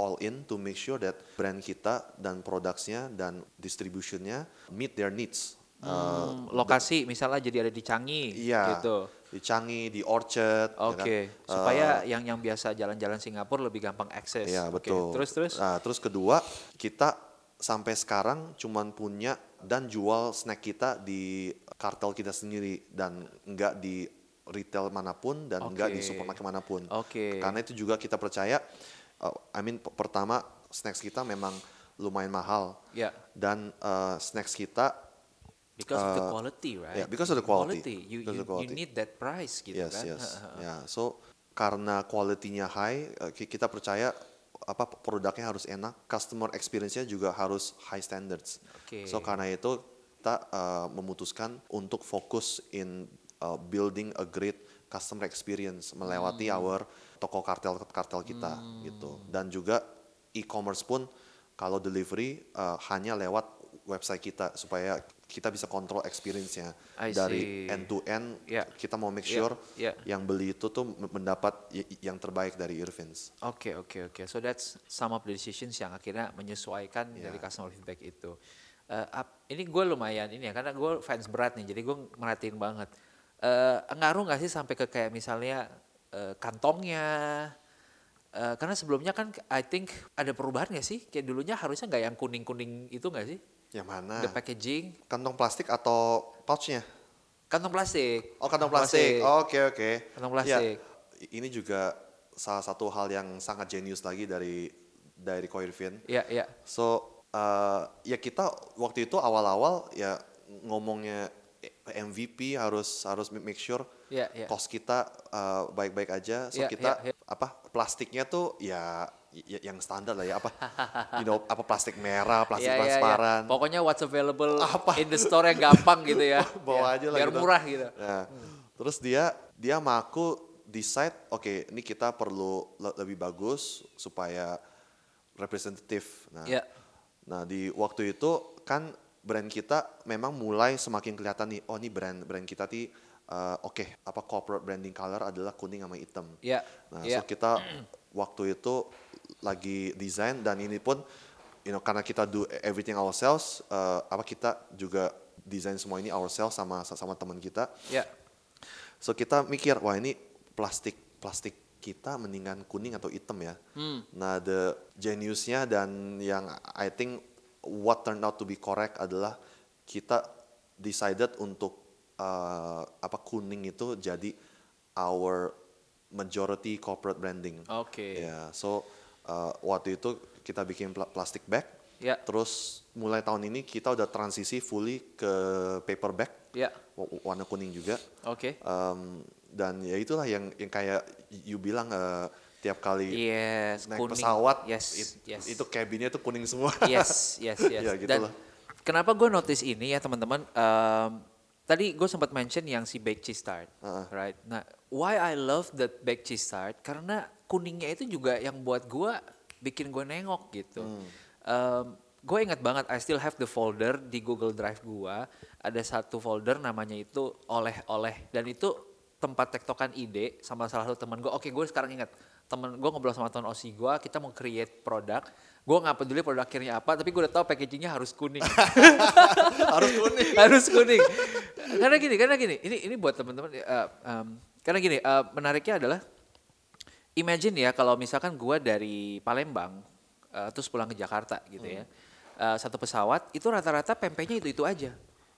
all in to make sure that brand kita dan produknya dan distributionnya meet their needs. Hmm, uh, lokasi misalnya jadi ada di Changi, iya, gitu. Di Changi, di Orchard. Oke, okay. ya kan? supaya uh, yang yang biasa jalan-jalan Singapura lebih gampang akses. Iya betul. Okay. Terus terus. Nah, terus kedua kita sampai sekarang cuman punya dan jual snack kita di kartel kita sendiri dan enggak di retail mana pun dan okay. enggak di supermarket mana pun. Okay. Karena itu juga kita percaya, uh, I mean pertama snacks kita memang lumayan mahal yeah. dan uh, snacks kita because uh, of the uh, quality, right? Yeah, because of the quality. quality. You, you, quality. you need that price gitu yes, kan. Yes, yes. yeah. So karena kualitinya high, uh, kita percaya apa produknya harus enak, customer experience-nya juga harus high standards. Okay. So karena itu kita uh, memutuskan untuk fokus in uh, building a great customer experience melewati hmm. our toko kartel kartel kita hmm. gitu. Dan juga e-commerce pun kalau delivery uh, hanya lewat website kita supaya kita bisa kontrol experience-nya dari end to end. Yeah. Kita mau make sure yeah. Yeah. yang beli itu tuh mendapat yang terbaik dari Irvins. Oke okay, oke okay, oke. Okay. So that's some of the decisions yang akhirnya menyesuaikan yeah. dari customer feedback itu. Uh, up, ini gue lumayan ini ya karena gue fans berat nih, jadi gue merhatiin banget. Uh, ngaruh nggak sih sampai ke kayak misalnya uh, kantongnya? Uh, karena sebelumnya kan I think ada perubahan nggak sih? Kayak dulunya harusnya nggak yang kuning kuning itu nggak sih? Yang mana? The packaging. Kantong plastik atau pouchnya? Kantong plastik. Oh kantong plastik. Oke oke. Okay, okay. Kantong plastik. Ya, ini juga salah satu hal yang sangat jenius lagi dari dari Coirvin. Iya yeah, iya. Yeah. So uh, ya kita waktu itu awal-awal ya ngomongnya MVP harus harus make sure yeah, yeah. cost kita uh, baik-baik uh, aja. So yeah, kita yeah, yeah. apa plastiknya tuh ya ya, yang standar lah ya apa you know apa plastik merah plastik yeah, transparan yeah, yeah. pokoknya what's available apa? in the store yang gampang gitu ya bawa yeah. aja lah biar gitu. murah gitu nah, hmm. terus dia dia maku decide oke okay, ini kita perlu le lebih bagus supaya representatif nah yeah. nah di waktu itu kan brand kita memang mulai semakin kelihatan nih oh ini brand brand kita nih uh, oke okay, apa corporate branding color adalah kuning sama hitam. Yeah. Nah, yeah. so kita waktu itu lagi desain dan ini pun you know karena kita do everything ourselves uh, apa kita juga desain semua ini ourselves sama sama teman kita. Yeah. So kita mikir wah ini plastik plastik kita mendingan kuning atau hitam ya. Hmm. Nah the geniusnya dan yang I think what turned out to be correct adalah kita decided untuk uh, apa kuning itu jadi our majority corporate branding. Oke. Okay. Ya, yeah, so uh, waktu itu kita bikin pl plastic bag. Yeah. Terus mulai tahun ini kita udah transisi fully ke paper bag. Yeah. Warna kuning juga. Oke. Okay. Um, dan ya itulah yang yang kayak you bilang uh, tiap kali yes, naik kuning. pesawat yes, it, yes. itu cabinnya tuh kuning semua. Yes, yes, yes. ya, gitu Dan lah. kenapa gue notice ini ya teman-teman? Um, tadi gue sempat mention yang si baked cheese tart, uh -uh. right? Nah, why I love that baked cheese tart karena kuningnya itu juga yang buat gue bikin gue nengok gitu. Hmm. Um, gue ingat banget, I still have the folder di Google Drive gue. Ada satu folder namanya itu oleh-oleh dan itu tempat tektokan ide sama salah satu teman gue. Oke, gue sekarang ingat temen gue ngobrol sama teman OSI gue, kita mau create produk. Gue nggak peduli produk akhirnya apa, tapi gue udah tahu packagingnya harus kuning. harus kuning. harus kuning. karena gini, karena gini. Ini ini buat teman-teman. Uh, um, karena gini, uh, menariknya adalah imagine ya kalau misalkan gue dari Palembang uh, terus pulang ke Jakarta gitu ya. hmm. ya. Uh, satu pesawat itu rata-rata pempeknya itu-itu aja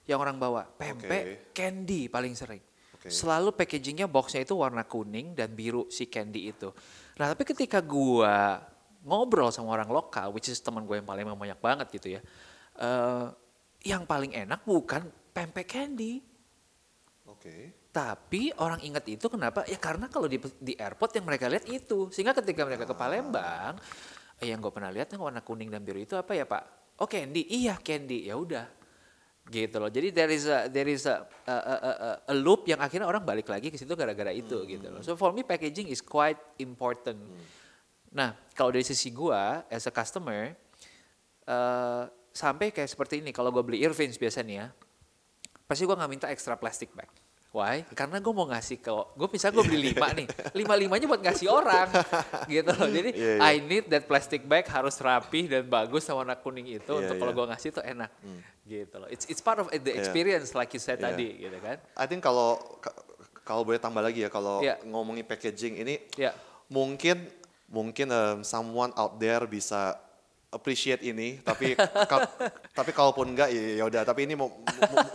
yang orang bawa. Pempek, okay. candy paling sering. Okay. Selalu packagingnya boxnya itu warna kuning dan biru si candy itu. Nah tapi ketika gue ngobrol sama orang lokal, which is teman gue yang paling banyak banget gitu ya. Uh, yang paling enak bukan pempek candy. Oke. Okay. Tapi orang ingat itu kenapa? Ya karena kalau di, di airport yang mereka lihat itu. Sehingga ketika mereka ke Palembang, eh, yang gue pernah lihat yang warna kuning dan biru itu apa ya Pak? Oh candy, iya candy. Ya udah, gitu loh. Jadi there is a there is a, a, a, a, a loop yang akhirnya orang balik lagi ke situ gara-gara itu hmm. gitu loh. So for me packaging is quite important. Hmm. Nah kalau dari sisi gua as a customer uh, sampai kayak seperti ini kalau gue beli Irvins biasanya pasti gua nggak minta extra plastic bag. Why? Karena gue mau ngasih ke, gue bisa gue beli lima nih, lima limanya buat ngasih orang, gitu loh. Jadi yeah, yeah. I need that plastic bag harus rapi dan bagus sama warna kuning itu yeah, untuk kalau yeah. gue ngasih tuh enak, hmm. gitu loh. It's it's part of the experience yeah. like you said yeah. tadi, gitu kan? I think kalau kalau boleh tambah lagi ya kalau yeah. ngomongin packaging ini, yeah. mungkin mungkin um, someone out there bisa appreciate ini tapi kal tapi kalaupun enggak ya, ya udah tapi ini mau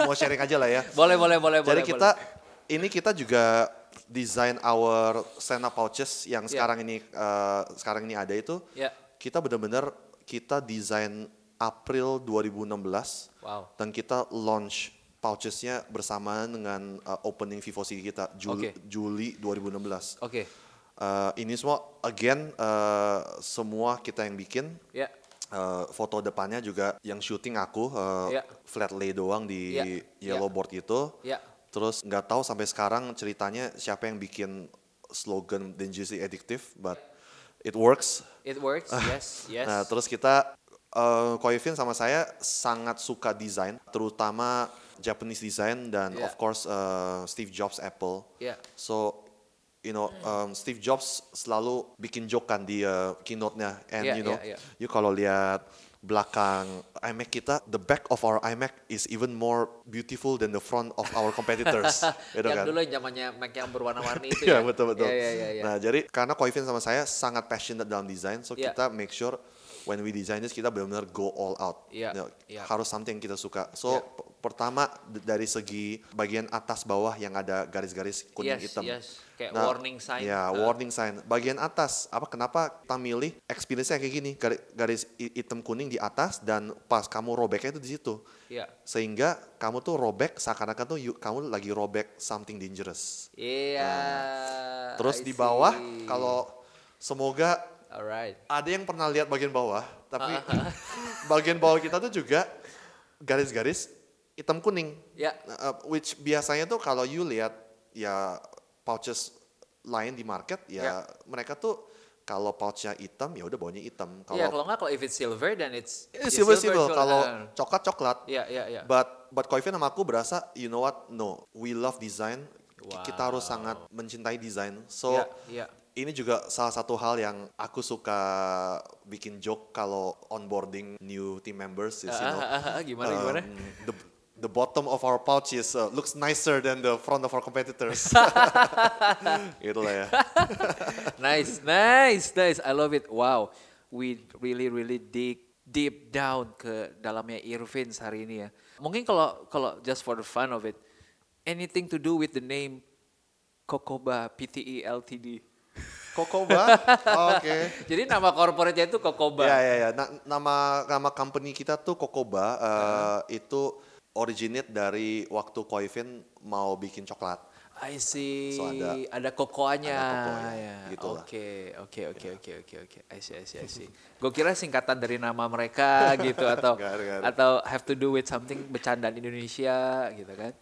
mau sharing aja lah ya boleh boleh boleh jadi boleh, kita boleh. ini kita juga design our stand up pouches yang yeah. sekarang ini uh, sekarang ini ada itu yeah. kita benar-benar kita desain April 2016 wow. dan kita launch pouchesnya bersamaan dengan uh, opening Vivo City kita Juli, okay. Juli 2016 oke okay. Uh, ini semua again uh, semua kita yang bikin. Yeah. Uh, foto depannya juga yang syuting aku uh, yeah. flat lay doang di yeah. yellow yeah. board itu. Yeah. Terus nggak tahu sampai sekarang ceritanya siapa yang bikin slogan Dangerously Addictive, but it works. It works, yes, yes. Nah terus kita Uh, Koivin sama saya sangat suka desain, terutama Japanese design dan yeah. of course uh, Steve Jobs Apple. Yeah. So you know um, Steve Jobs selalu bikin joke kan di uh, keynote-nya and yeah, you know yeah, yeah. you kalau lihat belakang iMac kita, the back of our iMac is even more beautiful than the front of our competitors. gitu yang kan? dulu zamannya Mac yang berwarna-warni itu ya. Iya betul betul. Yeah, yeah, yeah, yeah. Nah jadi karena Koivin sama saya sangat passionate dalam desain, so yeah. kita make sure when we design this kita benar-benar go all out. Yeah. You know, yeah. Harus something yang kita suka. So yeah. pertama dari segi bagian atas bawah yang ada garis-garis kuning yes, hitam. Yes kayak nah, warning sign. Ya, uh. warning sign. Bagian atas, apa kenapa kita milih experience-nya kayak gini, garis, garis hitam kuning di atas dan pas kamu robeknya itu di situ. Yeah. Sehingga kamu tuh robek seakan-akan tuh you, kamu lagi robek something dangerous. Iya. Yeah, nah, terus I di bawah kalau semoga Alright. ada yang pernah lihat bagian bawah, tapi bagian bawah kita tuh juga garis-garis hitam kuning. Ya. Yeah. Uh, which biasanya tuh kalau you lihat ya pouches lain di market ya yeah. mereka tuh kalau pouchnya hitam ya udah bawahnya hitam. Kalau yeah, kalau nggak kalau if it's silver then it's, it's silver silver. Kalau coklat coklat. Iya yeah, iya yeah, iya. Yeah. But but Koivin sama aku berasa you know what no we love design. Wow. Kita harus sangat mencintai desain. So yeah, yeah. Ini juga salah satu hal yang aku suka bikin joke kalau onboarding new team members is you know uh, uh, uh, gimana um, gimana the the bottom of our pouch is uh, looks nicer than the front of our competitors. Itulah ya. nice, nice, nice. I love it. Wow, we really really dig deep down ke dalamnya Irvin hari ini ya. Mungkin kalau kalau just for the fun of it, anything to do with the name Kokoba PTE Ltd. Kokoba, oke. Okay. Jadi nama corporate-nya itu Kokoba. Ya ya ya. Na nama nama company kita tuh Kokoba uh, uh. itu originate dari waktu Koivin mau bikin coklat. I see. So ada ada kokoanya. Ada kokoanya. Gitu oke, oke, oke, oke, oke, oke. I see, I see, I see. Gue kira singkatan dari nama mereka gitu atau gak, gak. atau have to do with something bercandaan Indonesia gitu kan.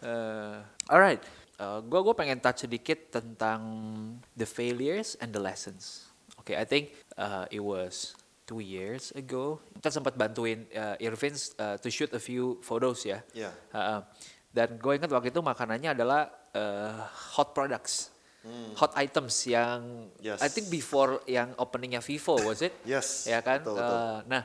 Uh, alright. Uh, gue gue pengen touch sedikit tentang the failures and the lessons. Oke, okay, I think uh, it was two years ago kita sempat bantuin uh, Irvin uh, to shoot a few photos ya. Yeah. Uh, dan gue ingat waktu itu makanannya adalah uh, hot products, hmm. hot items yang yes. I think before yang openingnya Vivo was it? yes. Ya kan. Betul, betul. Uh, nah,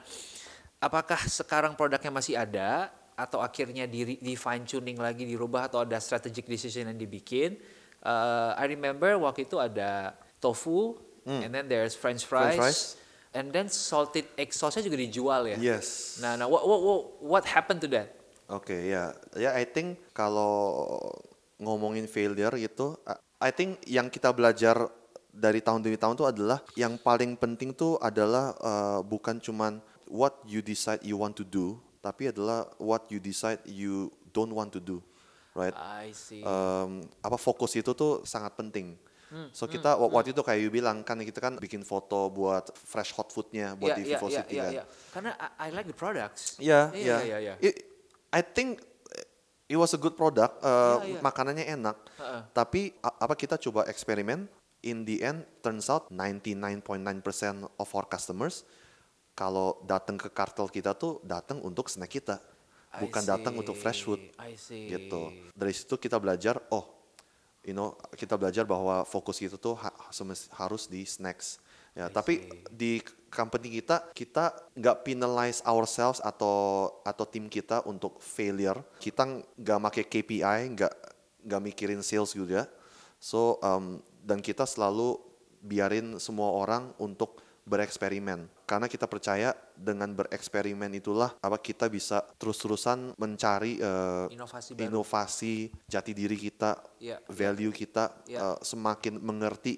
apakah sekarang produknya masih ada atau akhirnya di, di fine tuning lagi dirubah atau ada strategic decision yang dibikin? Uh, I remember waktu itu ada tofu, hmm. and then there's French fries. French fries and then salted egg sauce-nya juga dijual ya. Yes. Nah, nah what what what, what happened to that? Oke, okay, ya. Yeah. Ya, yeah, I think kalau ngomongin failure gitu, I think yang kita belajar dari tahun demi tahun itu adalah yang paling penting tuh adalah uh, bukan cuman what you decide you want to do, tapi adalah what you decide you don't want to do, right? I see. Um, apa fokus itu tuh sangat penting. Hmm, so kita hmm, waktu hmm. itu kayak you bilang kan kita kan bikin foto buat fresh hot foodnya buat yeah, di Vivo yeah, City yeah, kan. Yeah. Karena I, I like the products. Iya, iya. iya, iya. I think it was a good product. Uh, yeah, yeah. Makanannya enak. Uh -uh. Tapi apa kita coba eksperimen? In the end, turns out 99.9% of our customers kalau datang ke kartel kita tuh datang untuk snack kita, bukan datang untuk fresh food. Gitu. Dari situ kita belajar, oh you know kita belajar bahwa fokus itu tuh ha harus di snacks ya I tapi see. di company kita kita nggak penalize ourselves atau atau tim kita untuk failure kita nggak make KPI nggak nggak mikirin sales juga so um, dan kita selalu biarin semua orang untuk bereksperimen karena kita percaya dengan bereksperimen itulah apa kita bisa terus-terusan mencari uh, inovasi, inovasi jati diri kita, yeah, value yeah. kita yeah. Uh, semakin mengerti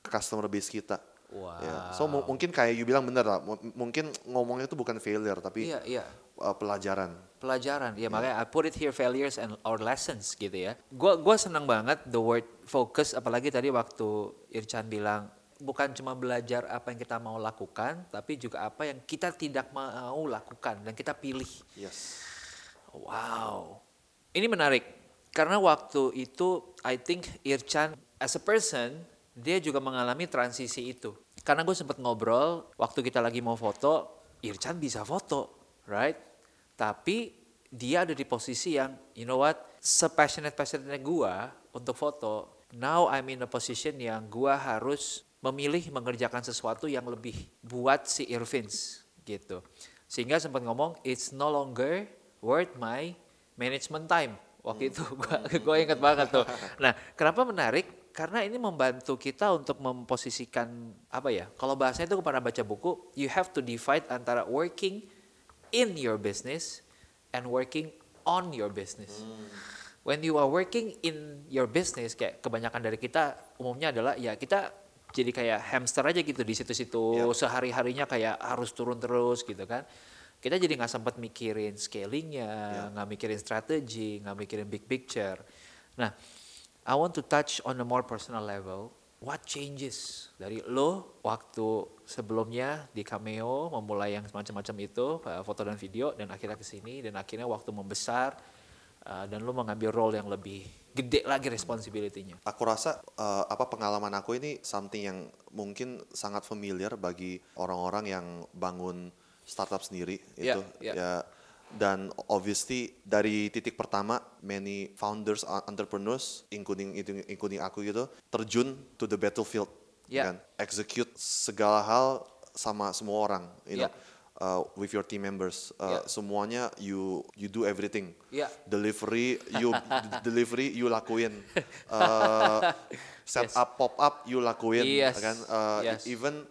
customer base kita. Wow. Ya. So mungkin kayak you bilang bener lah, mungkin ngomongnya itu bukan failure tapi yeah, yeah. Uh, pelajaran. Pelajaran, ya yeah. makanya I put it here failures and our lessons gitu ya. Gua gua senang banget the word focus, apalagi tadi waktu Irchan bilang bukan cuma belajar apa yang kita mau lakukan, tapi juga apa yang kita tidak mau lakukan dan kita pilih. Yes. Wow. Ini menarik karena waktu itu I think Irchan as a person dia juga mengalami transisi itu. Karena gue sempat ngobrol waktu kita lagi mau foto, Irchan bisa foto, right? Tapi dia ada di posisi yang, you know what, sepassionate passionate gua untuk foto, now I'm in a position yang gua harus memilih mengerjakan sesuatu yang lebih buat si Irvins gitu. Sehingga sempat ngomong, it's no longer worth my management time. Waktu itu gua gua ingat banget tuh. Nah, kenapa menarik? Karena ini membantu kita untuk memposisikan apa ya? Kalau bahasanya itu kepada baca buku, you have to divide antara working in your business and working on your business. Hmm. When you are working in your business, kayak kebanyakan dari kita umumnya adalah ya kita jadi kayak hamster aja gitu di situ-situ yep. sehari-harinya kayak harus turun terus gitu kan. Kita jadi nggak sempat mikirin scalingnya, nggak yep. mikirin strategi, nggak mikirin big picture. Nah, I want to touch on a more personal level. What changes dari lo waktu sebelumnya di Cameo memulai yang semacam-macam itu uh, foto dan video dan akhirnya ke sini dan akhirnya waktu membesar uh, dan lo mengambil role yang lebih gede lagi responsibility-nya. Aku rasa uh, apa pengalaman aku ini something yang mungkin sangat familiar bagi orang-orang yang bangun startup sendiri yeah, itu yeah. ya dan obviously dari titik pertama many founders entrepreneurs including including aku gitu terjun to the battlefield yeah. kan execute segala hal sama semua orang you yeah. know uh, with your team members uh, yeah. semuanya you you do everything yeah. delivery you delivery you lakuin uh, set yes. up pop up you lakuin yes. kan uh, yes. even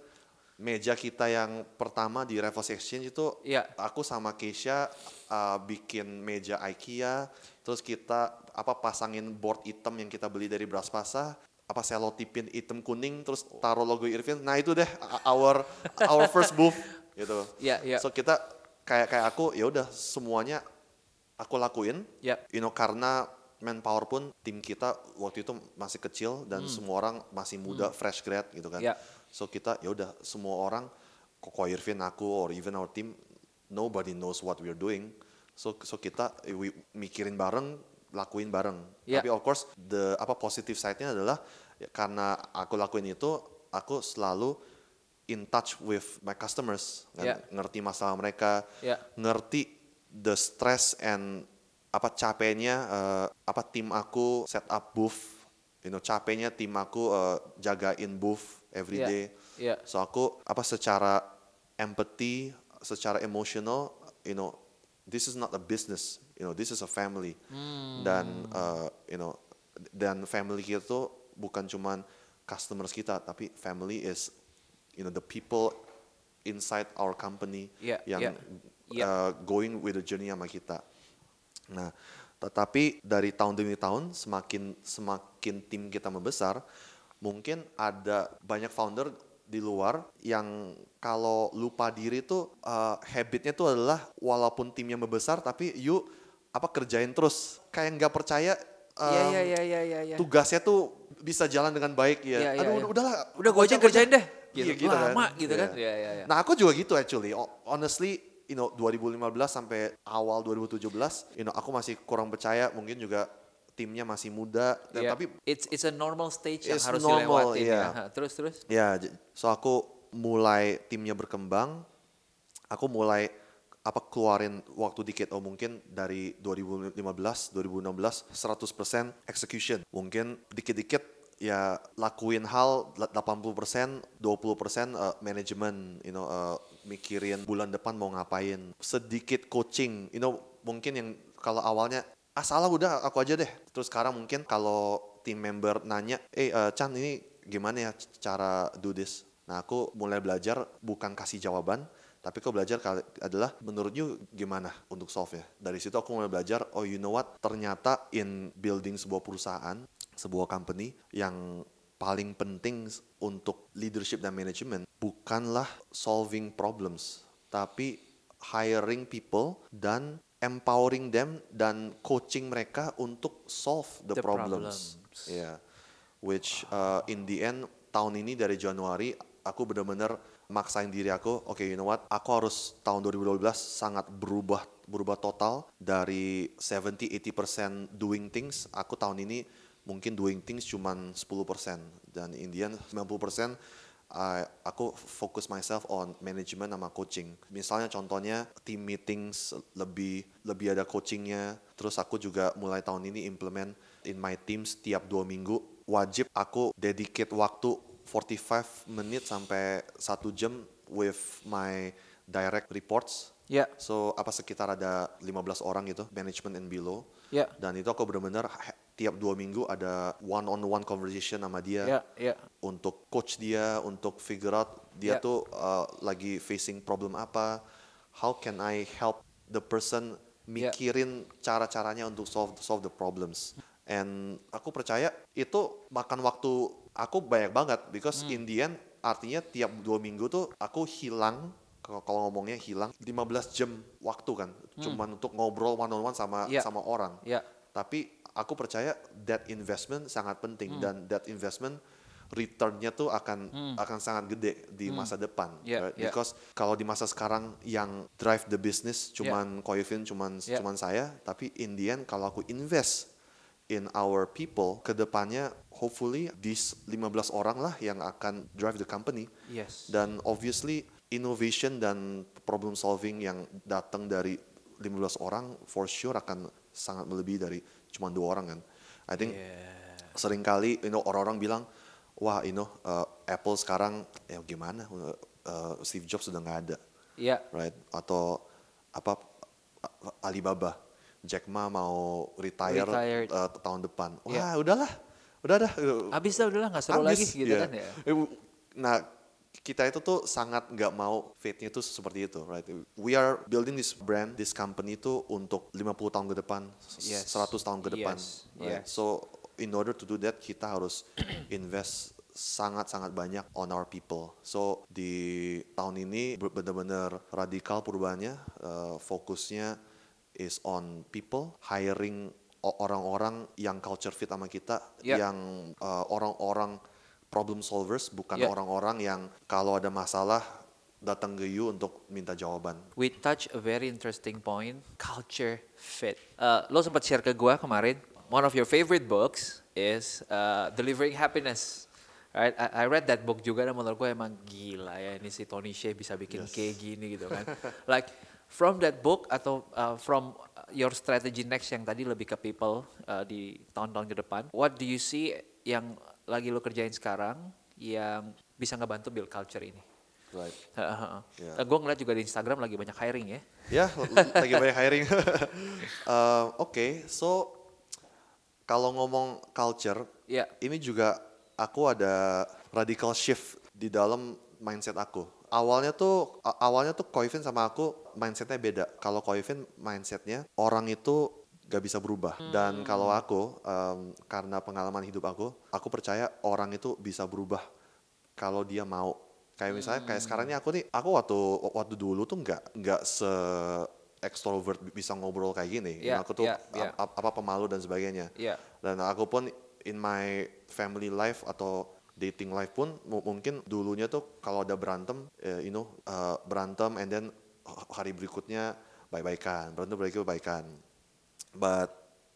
meja kita yang pertama di Reverse Exchange itu ya. aku sama Keisha uh, bikin meja IKEA terus kita apa pasangin board hitam yang kita beli dari Braspasa apa selotipin hitam kuning terus taruh logo Irvin nah itu deh our our first move gitu ya, ya. so kita kayak kayak aku ya udah semuanya aku lakuin ya. you know karena manpower pun tim kita waktu itu masih kecil dan hmm. semua orang masih muda hmm. fresh grad gitu kan ya So kita ya udah semua orang Koko Irvin aku or even our team nobody knows what we're doing. So so kita we, mikirin bareng, lakuin bareng. Yeah. Tapi of course the apa positive side-nya adalah ya, karena aku lakuin itu aku selalu in touch with my customers, kan? yeah. ngerti masalah mereka, yeah. ngerti the stress and apa capeknya uh, apa tim aku set up booth, you know capeknya tim aku uh, jagain booth every yeah. day. Yeah. So aku apa secara empathy, secara emotional, you know, this is not a business, you know, this is a family. Hmm. Dan uh, you know, dan family kita tuh bukan cuman customers kita, tapi family is you know the people inside our company yeah, yang yeah, yeah. Uh, going with the journey sama kita. Nah, tetapi dari tahun demi tahun semakin semakin tim kita membesar, mungkin ada banyak founder di luar yang kalau lupa diri tuh uh, habitnya tuh adalah walaupun timnya membesar tapi yuk apa kerjain terus kayak nggak percaya um, yeah, yeah, yeah, yeah, yeah, yeah. tugasnya tuh bisa jalan dengan baik ya. Yeah, yeah, Aduh yeah. udahlah, udah gue aja kerjain deh. Gitu, iya, gitu lama kan. gitu kan. Yeah. Yeah, yeah, yeah. Nah aku juga gitu actually. Honestly, you know 2015 sampai awal 2017, you know aku masih kurang percaya mungkin juga timnya masih muda dan yeah. tapi it's it's a normal stage yang harus normal, dilewatin yeah. ya. Terus terus. Ya, yeah, so aku mulai timnya berkembang, aku mulai apa keluarin waktu dikit oh mungkin dari 2015 2016 100% execution mungkin dikit-dikit ya lakuin hal 80% 20% uh, manajemen you know uh, mikirin bulan depan mau ngapain. Sedikit coaching you know mungkin yang kalau awalnya ah salah udah aku aja deh. Terus sekarang mungkin kalau tim member nanya eh uh, Chan ini gimana ya cara do this? Nah aku mulai belajar bukan kasih jawaban tapi aku belajar adalah menurut you gimana untuk solve ya dari situ aku mulai belajar oh you know what? Ternyata in building sebuah perusahaan sebuah company yang paling penting untuk leadership dan manajemen bukanlah solving problems tapi hiring people dan empowering them dan coaching mereka untuk solve the, the problems. problems. Yeah. Which uh, in the end tahun ini dari Januari aku benar-benar maksain diri aku, oke okay, you know what, aku harus tahun 2012 sangat berubah berubah total dari 70-80% doing things, aku tahun ini mungkin doing things cuman 10% dan in the end 90% I, aku fokus myself on management sama coaching. Misalnya contohnya team meetings lebih lebih ada coachingnya. Terus aku juga mulai tahun ini implement in my teams tiap dua minggu wajib aku dedicate waktu 45 menit sampai satu jam with my direct reports. Ya. Yeah. So apa sekitar ada 15 orang gitu, management and below. Ya. Yeah. Dan itu aku benar-benar tiap dua minggu ada one on one conversation sama dia yeah, yeah. untuk coach dia untuk figure out dia yeah. tuh uh, lagi facing problem apa how can I help the person mikirin yeah. cara-caranya untuk solve solve the problems and aku percaya itu makan waktu aku banyak banget because hmm. in the end artinya tiap dua minggu tuh aku hilang kalau ngomongnya hilang 15 jam waktu kan hmm. cuman untuk ngobrol one on one sama yeah. sama orang yeah. tapi aku percaya that investment sangat penting hmm. dan that investment returnnya tuh akan hmm. akan sangat gede di hmm. masa depan yeah, right? yeah. because kalau di masa sekarang yang drive the business cuman yeah. Koyvin cuman yeah. cuman saya tapi in the end kalau aku invest in our people ke depannya hopefully these 15 orang lah yang akan drive the company yes. dan obviously innovation dan problem solving yang datang dari 15 orang for sure akan sangat melebihi dari cuma dua orang kan. I think yeah. sering kali you know orang-orang bilang wah you know uh, Apple sekarang ya gimana uh, Steve Jobs sudah nggak ada. Iya. Yeah. Right atau apa Alibaba Jack Ma mau retire uh, tahun depan. Wah, yeah. udahlah. Udah dah. Habis dah udahlah nggak seru Abis, lagi gitu yeah. kan ya. Nah, kita itu tuh sangat nggak mau fate-nya itu seperti itu, right? We are building this brand, this company itu untuk 50 tahun ke depan, yes. 100 tahun ke depan, yes. right? Yes. So in order to do that kita harus invest sangat-sangat banyak on our people. So di tahun ini benar-benar radikal perubahannya, uh, fokusnya is on people, hiring orang-orang yang culture fit sama kita, yeah. yang uh, orang-orang problem solvers, bukan yeah. orang-orang yang kalau ada masalah datang ke you untuk minta jawaban. We touch a very interesting point, culture fit. Uh, lo sempat share ke gue kemarin, one of your favorite books is uh, Delivering Happiness. Right? I, I read that book juga dan menurut gue emang gila ya ini si Tony Shea bisa bikin yes. kayak gini gitu kan. like from that book atau uh, from your strategy next yang tadi lebih ke people uh, di tahun-tahun ke depan, what do you see yang lagi lo kerjain sekarang yang bisa ngebantu build culture ini? Right. Uh, yeah. gue ngeliat juga di Instagram lagi banyak hiring ya. Ya, yeah, lagi banyak hiring. uh, Oke, okay, so kalau ngomong culture, yeah. ini juga aku ada radical shift di dalam mindset aku. Awalnya tuh awalnya tuh Koivin sama aku mindsetnya beda. Kalau Koivin mindsetnya orang itu gak bisa berubah. Hmm. Dan kalau aku um, karena pengalaman hidup aku, aku percaya orang itu bisa berubah kalau dia mau. Kayak misalnya hmm. kayak sekarang ini aku nih, aku waktu waktu dulu tuh nggak nggak se extrovert bisa ngobrol kayak gini. Yeah, aku tuh yeah, yeah. apa pemalu dan sebagainya. Yeah. Dan aku pun in my family life atau dating life pun mungkin dulunya tuh kalau ada berantem, uh, you know, uh, berantem and then hari berikutnya baik-baikan, berantem berikutnya baikan but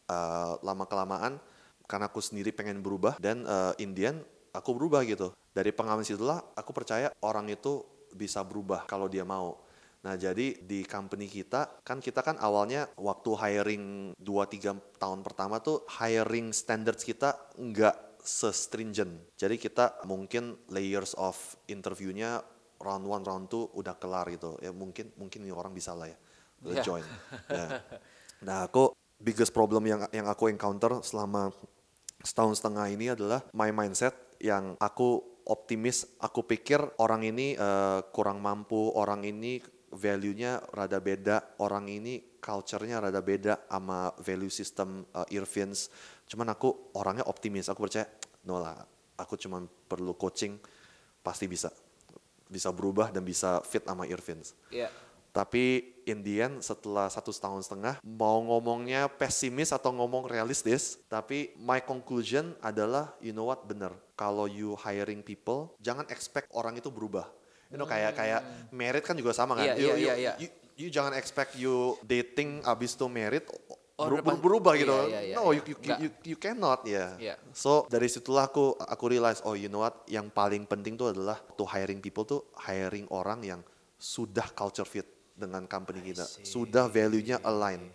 uh, lama kelamaan karena aku sendiri pengen berubah dan uh, Indian aku berubah gitu dari pengalaman situlah aku percaya orang itu bisa berubah kalau dia mau Nah jadi di company kita kan kita kan awalnya waktu hiring 2-3 tahun pertama tuh hiring standards kita nggak se-stringent. Jadi kita mungkin layers of interviewnya round 1, round 2 udah kelar gitu. Ya mungkin mungkin ini orang bisa lah ya. Yeah. join. Nah, nah aku biggest problem yang yang aku encounter selama setahun setengah ini adalah my mindset yang aku optimis, aku pikir orang ini uh, kurang mampu, orang ini value-nya rada beda, orang ini culture-nya rada beda sama value system uh, Irvins. Cuman aku orangnya optimis, aku percaya, no lah, aku cuma perlu coaching, pasti bisa. Bisa berubah dan bisa fit sama Irvins. Yeah. Tapi in the end setelah satu tahun setengah mau ngomongnya pesimis atau ngomong realistis, tapi my conclusion adalah you know what bener. Kalau you hiring people, jangan expect orang itu berubah. You know kayak kayak hmm. merit kan juga sama kan. Yeah, you, yeah, you, yeah, yeah. You, you, you jangan expect you dating abis itu merit oh, ber berubah gitu. Iya, iya, iya, no, iya. You, you, you, you cannot ya. Yeah. Yeah. So dari situlah aku aku realize oh you know what yang paling penting tuh adalah to hiring people tuh hiring orang yang sudah culture fit dengan company kita, sudah value-nya align.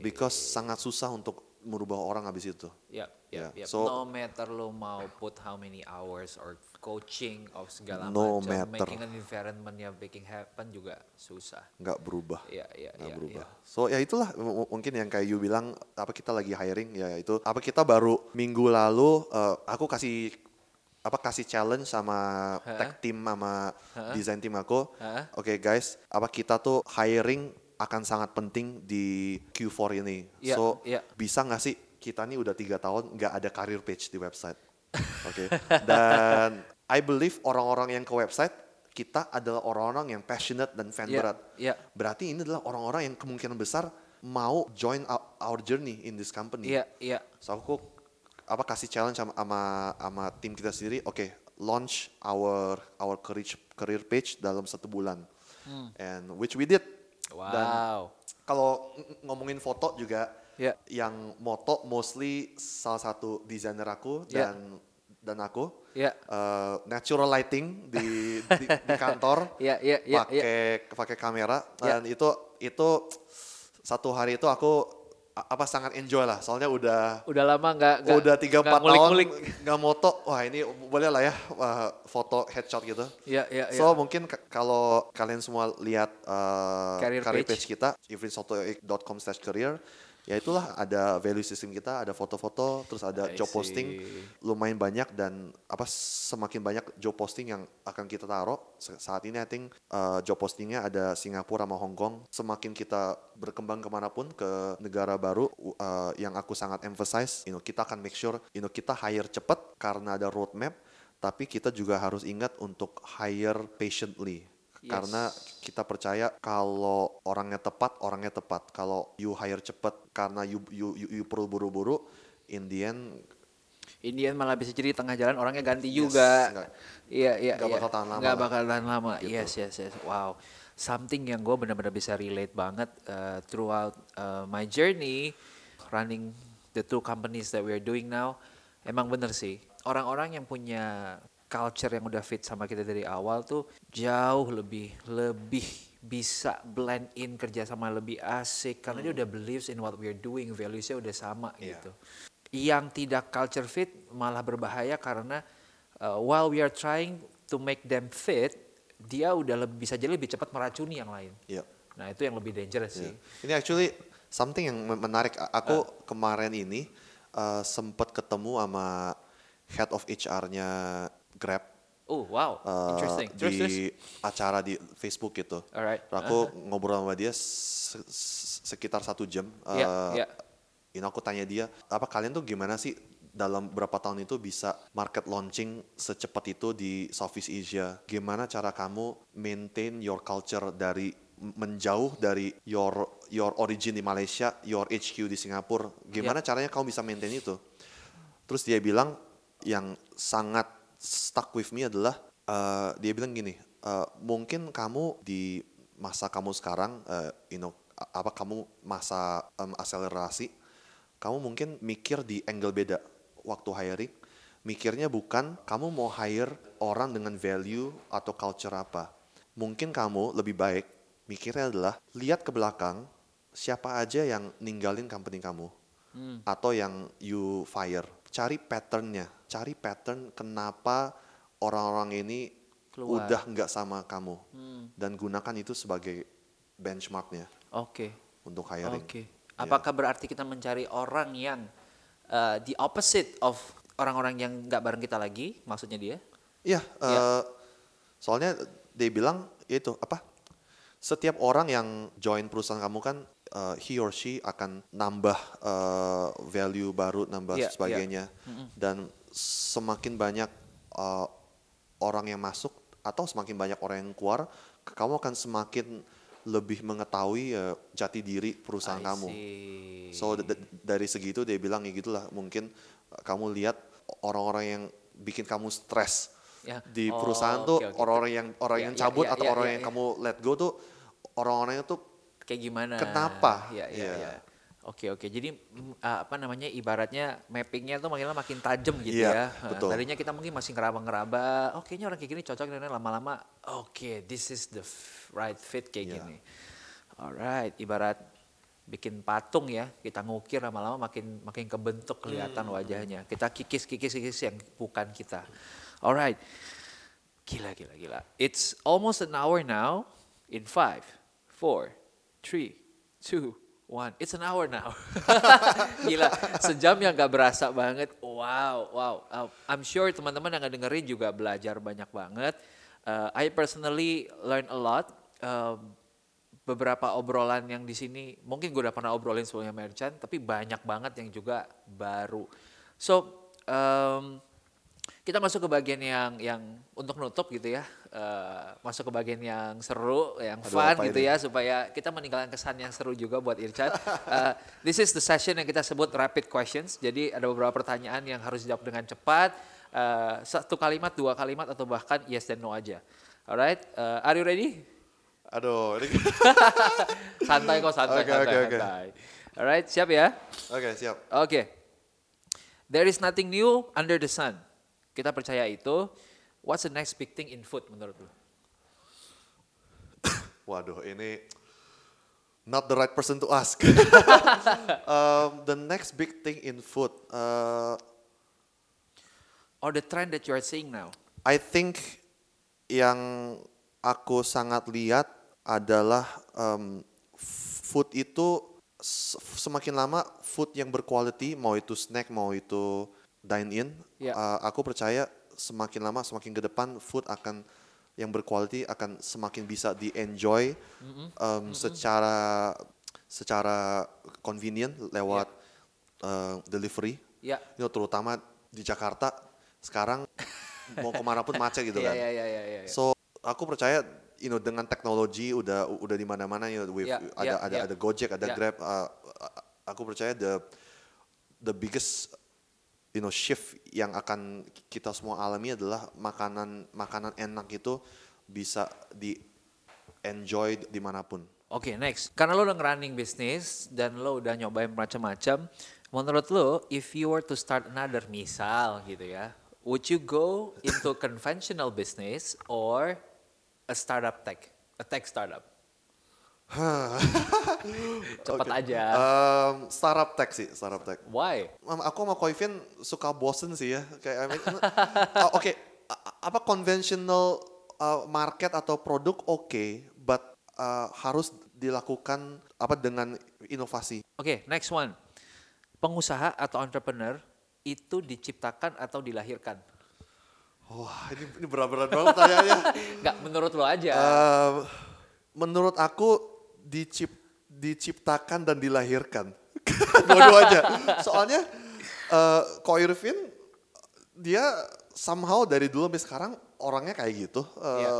Because sangat susah untuk merubah orang habis itu. Ya, yeah, yeah, yeah. So no matter lo mau put how many hours or coaching of segala no macam, matter. making an environment yang making happen juga susah. Nggak berubah. Iya, iya, iya. berubah. Yeah. So ya itulah mungkin yang kayak you bilang apa kita lagi hiring ya itu apa kita baru minggu lalu uh, aku kasih apa kasih challenge sama huh? tech team sama huh? design team aku. Huh? Oke okay, guys, apa kita tuh hiring akan sangat penting di Q4 ini. Yeah, so yeah. bisa nggak sih kita nih udah tiga tahun nggak ada career page di website. Oke. Okay. Dan I believe orang-orang yang ke website kita adalah orang-orang yang passionate dan fan yeah, berat. Yeah. Berarti ini adalah orang-orang yang kemungkinan besar mau join our journey in this company. Iya, yeah, Yeah. So aku apa kasih challenge sama sama, sama tim kita sendiri. Oke, okay, launch our our career career page dalam satu bulan. Hmm. And which we did Wow. Dan kalau ngomongin foto juga yeah. yang moto mostly salah satu desainer aku yeah. dan dan aku yeah. uh, natural lighting di di, di kantor yeah, yeah, yeah, pakai yeah. pakai kamera dan yeah. itu itu satu hari itu aku apa sangat enjoy lah soalnya udah udah lama nggak udah tiga empat tahun nggak moto wah ini boleh lah ya uh, foto headshot gitu ya ya so ya. mungkin kalau kalian semua lihat uh, career, career page. page kita ifrinsoto.com slash career ya itulah ada value system kita, ada foto-foto, terus ada I job posting lumayan banyak dan apa semakin banyak job posting yang akan kita taruh. Saat ini I think uh, job postingnya ada Singapura sama Hong Kong. Semakin kita berkembang ke mana pun ke negara baru uh, yang aku sangat emphasize, you know, kita akan make sure you know kita hire cepat karena ada roadmap, tapi kita juga harus ingat untuk hire patiently Yes. Karena kita percaya kalau orangnya tepat, orangnya tepat. Kalau you hire cepat karena you you you, you perlu buru-buru, in the end in the end malah bisa jadi tengah jalan orangnya ganti yes, juga. Iya iya iya. Gak bakal tahan lama. Gak bakal tahan lama. Gitu. Yes yes yes. Wow. Something yang gue benar-benar bisa relate banget uh, throughout uh, my journey running the two companies that we are doing now. Emang bener sih. Orang-orang yang punya culture yang udah fit sama kita dari awal tuh jauh lebih lebih bisa blend in kerja sama lebih asik karena hmm. dia udah believes in what we're doing valuesnya udah sama yeah. gitu yang tidak culture fit malah berbahaya karena uh, while we are trying to make them fit dia udah lebih bisa jadi lebih cepat meracuni yang lain yeah. nah itu yang lebih dangerous yeah. sih ini actually something yang menarik aku uh. kemarin ini uh, sempat ketemu sama head of HR-nya Grab. Oh wow, uh, interesting. Terus, di terus. acara di Facebook gitu. Alright. Aku uh -huh. ngobrol sama dia se sekitar satu jam. Yeah, uh, yeah. Ini aku tanya dia, apa kalian tuh gimana sih dalam berapa tahun itu bisa market launching secepat itu di Southeast Asia? Gimana cara kamu maintain your culture dari menjauh dari your your origin di Malaysia, your HQ di Singapura? Gimana yeah. caranya kamu bisa maintain itu? Terus dia bilang yang sangat stuck with me adalah uh, dia bilang gini, uh, mungkin kamu di masa kamu sekarang, uh, you know, apa kamu masa um, akselerasi, kamu mungkin mikir di angle beda waktu hiring. Mikirnya bukan kamu mau hire orang dengan value atau culture apa. Mungkin kamu lebih baik mikirnya adalah lihat ke belakang siapa aja yang ninggalin company kamu hmm. atau yang you fire. Cari patternnya cari pattern kenapa orang-orang ini Keluar. udah nggak sama kamu hmm. dan gunakan itu sebagai benchmarknya. Oke. Okay. Untuk hiring. Oke. Okay. Ya. Apakah yeah. berarti kita mencari orang yang uh, the opposite of orang-orang yang nggak bareng kita lagi, maksudnya dia? Iya. Yeah, uh, yeah. Soalnya dia bilang itu apa? Setiap orang yang join perusahaan kamu kan uh, he or she akan nambah uh, value baru, nambah yeah, sebagainya, yeah. Mm -hmm. dan semakin banyak uh, orang yang masuk atau semakin banyak orang yang keluar, kamu akan semakin lebih mengetahui uh, jati diri perusahaan kamu. So dari segitu dia bilang ya gitulah mungkin uh, kamu lihat orang-orang yang bikin kamu stres ya. di oh, perusahaan tuh orang-orang yang orang ya, yang ya, cabut ya, ya, atau ya, orang ya, yang ya. kamu let go tuh orang-orang itu kayak gimana? Kenapa? Ya, ya, ya. ya. Oke oke, jadi uh, apa namanya ibaratnya mappingnya tuh makin lama makin tajam gitu yeah, ya. Betul. tadinya kita mungkin masih ngeraba-ngeraba, oke oh, ini orang kayak gini cocok dan lama-lama, oke okay, this is the right fit kayak yeah. gini. Alright, ibarat bikin patung ya, kita ngukir lama-lama makin makin kebentuk kelihatan hmm. wajahnya. Kita kikis kikis kikis yang bukan kita. Alright, gila gila gila. It's almost an hour now. In five, four, three, two, one. It's an hour now. Gila, sejam yang gak berasa banget. Wow, wow. Uh, I'm sure teman-teman yang dengerin juga belajar banyak banget. Uh, I personally learn a lot. Uh, beberapa obrolan yang di sini, mungkin gue udah pernah obrolin sebelumnya merchant, tapi banyak banget yang juga baru. So, um, kita masuk ke bagian yang yang untuk nutup gitu ya uh, masuk ke bagian yang seru, yang Aduh, fun gitu ini? ya supaya kita meninggalkan kesan yang seru juga buat Irchan. Uh, this is the session yang kita sebut rapid questions. Jadi ada beberapa pertanyaan yang harus dijawab dengan cepat. Uh, satu kalimat, dua kalimat atau bahkan yes dan no aja. Alright, uh, are you ready? Aduh, ini santai kok, santai, okay, santai, okay, santai. Okay. Alright, siap ya? Oke, okay, siap. Oke. Okay. There is nothing new under the sun. Kita percaya itu. What's the next big thing in food menurut lu? Waduh, ini not the right person to ask. um, the next big thing in food. Uh, or the trend that you are seeing now? I think yang aku sangat lihat adalah um, food itu semakin lama food yang berkualiti mau itu snack mau itu dine in yeah. uh, aku percaya semakin lama semakin ke depan food akan yang berkualitas akan semakin bisa di enjoy mm-hmm. um, mm-hmm. secara secara convenient lewat yeah. uh, delivery. Yeah. You know, terutama di Jakarta sekarang mau ke mana pun macet gitu iya, kan. Yeah, yeah, yeah, yeah, yeah. So aku percaya you know dengan teknologi udah udah di mana-mana you know, with, yeah, ada yeah, ada yeah. ada Gojek, ada yeah. Grab. Uh, aku percaya the the biggest you know shift yang akan kita semua alami adalah makanan makanan enak itu bisa di enjoy di mana pun. Oke okay, next, karena lo udah running bisnis dan lo udah nyobain macam-macam, menurut lo if you were to start another misal gitu ya, would you go into conventional business or a startup tech, a tech startup? Cepat okay. aja. Um, startup tech sih, startup tech. Why? Aku sama Koivin suka bosen sih ya. Kayak I mean, uh, oke, okay, apa conventional uh, market atau produk oke, okay, but uh, harus dilakukan apa dengan inovasi. Oke, okay, next one. Pengusaha atau entrepreneur itu diciptakan atau dilahirkan? Wah, ini, ini berat-berat banget tanyanya. Enggak, menurut lo aja. Uh, menurut aku dicip, diciptakan dan dilahirkan. Dua-duanya. Soalnya uh, Ko Irvin dia somehow dari dulu sampai sekarang orangnya kayak gitu. Uh, yeah.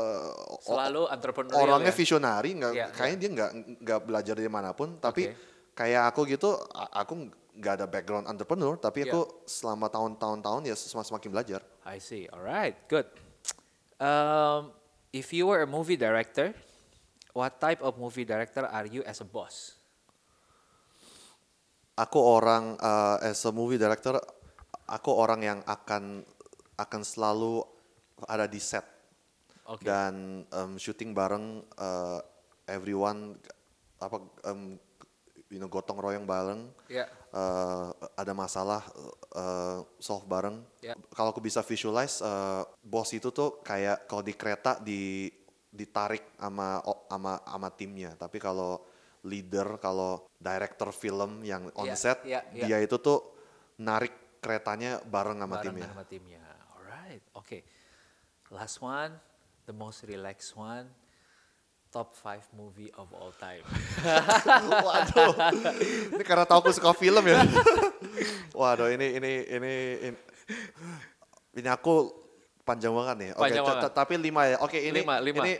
Selalu entrepreneur. Orangnya ya? visionary, nggak yeah, kayaknya yeah. dia nggak nggak belajar dari mana pun. Tapi okay. kayak aku gitu, aku nggak ada background entrepreneur, tapi yeah. aku selama tahun-tahun tahun ya semakin belajar. I see. Alright, good. Um, if you were a movie director, What type of movie director are you as a boss? Aku orang uh, as a movie director, aku orang yang akan akan selalu ada di set okay. dan um, syuting bareng uh, everyone apa um, you know gotong royong bareng. Yeah. Uh, ada masalah uh, solve bareng. Yeah. Kalau aku bisa visualize, uh, bos itu tuh kayak kalau di kereta di ditarik sama sama sama timnya. Tapi kalau leader, kalau director film yang on yeah, set, yeah, yeah. dia itu tuh narik keretanya bareng sama bareng timnya. sama timnya. Alright, oke. Okay. Last one, the most relaxed one. Top 5 movie of all time. Waduh, ini karena tahu aku suka film ya. Waduh, ini ini ini ini, ini aku panjang banget nih. Oke, okay, tapi lima ya. Oke, okay, ini lima, lima. ini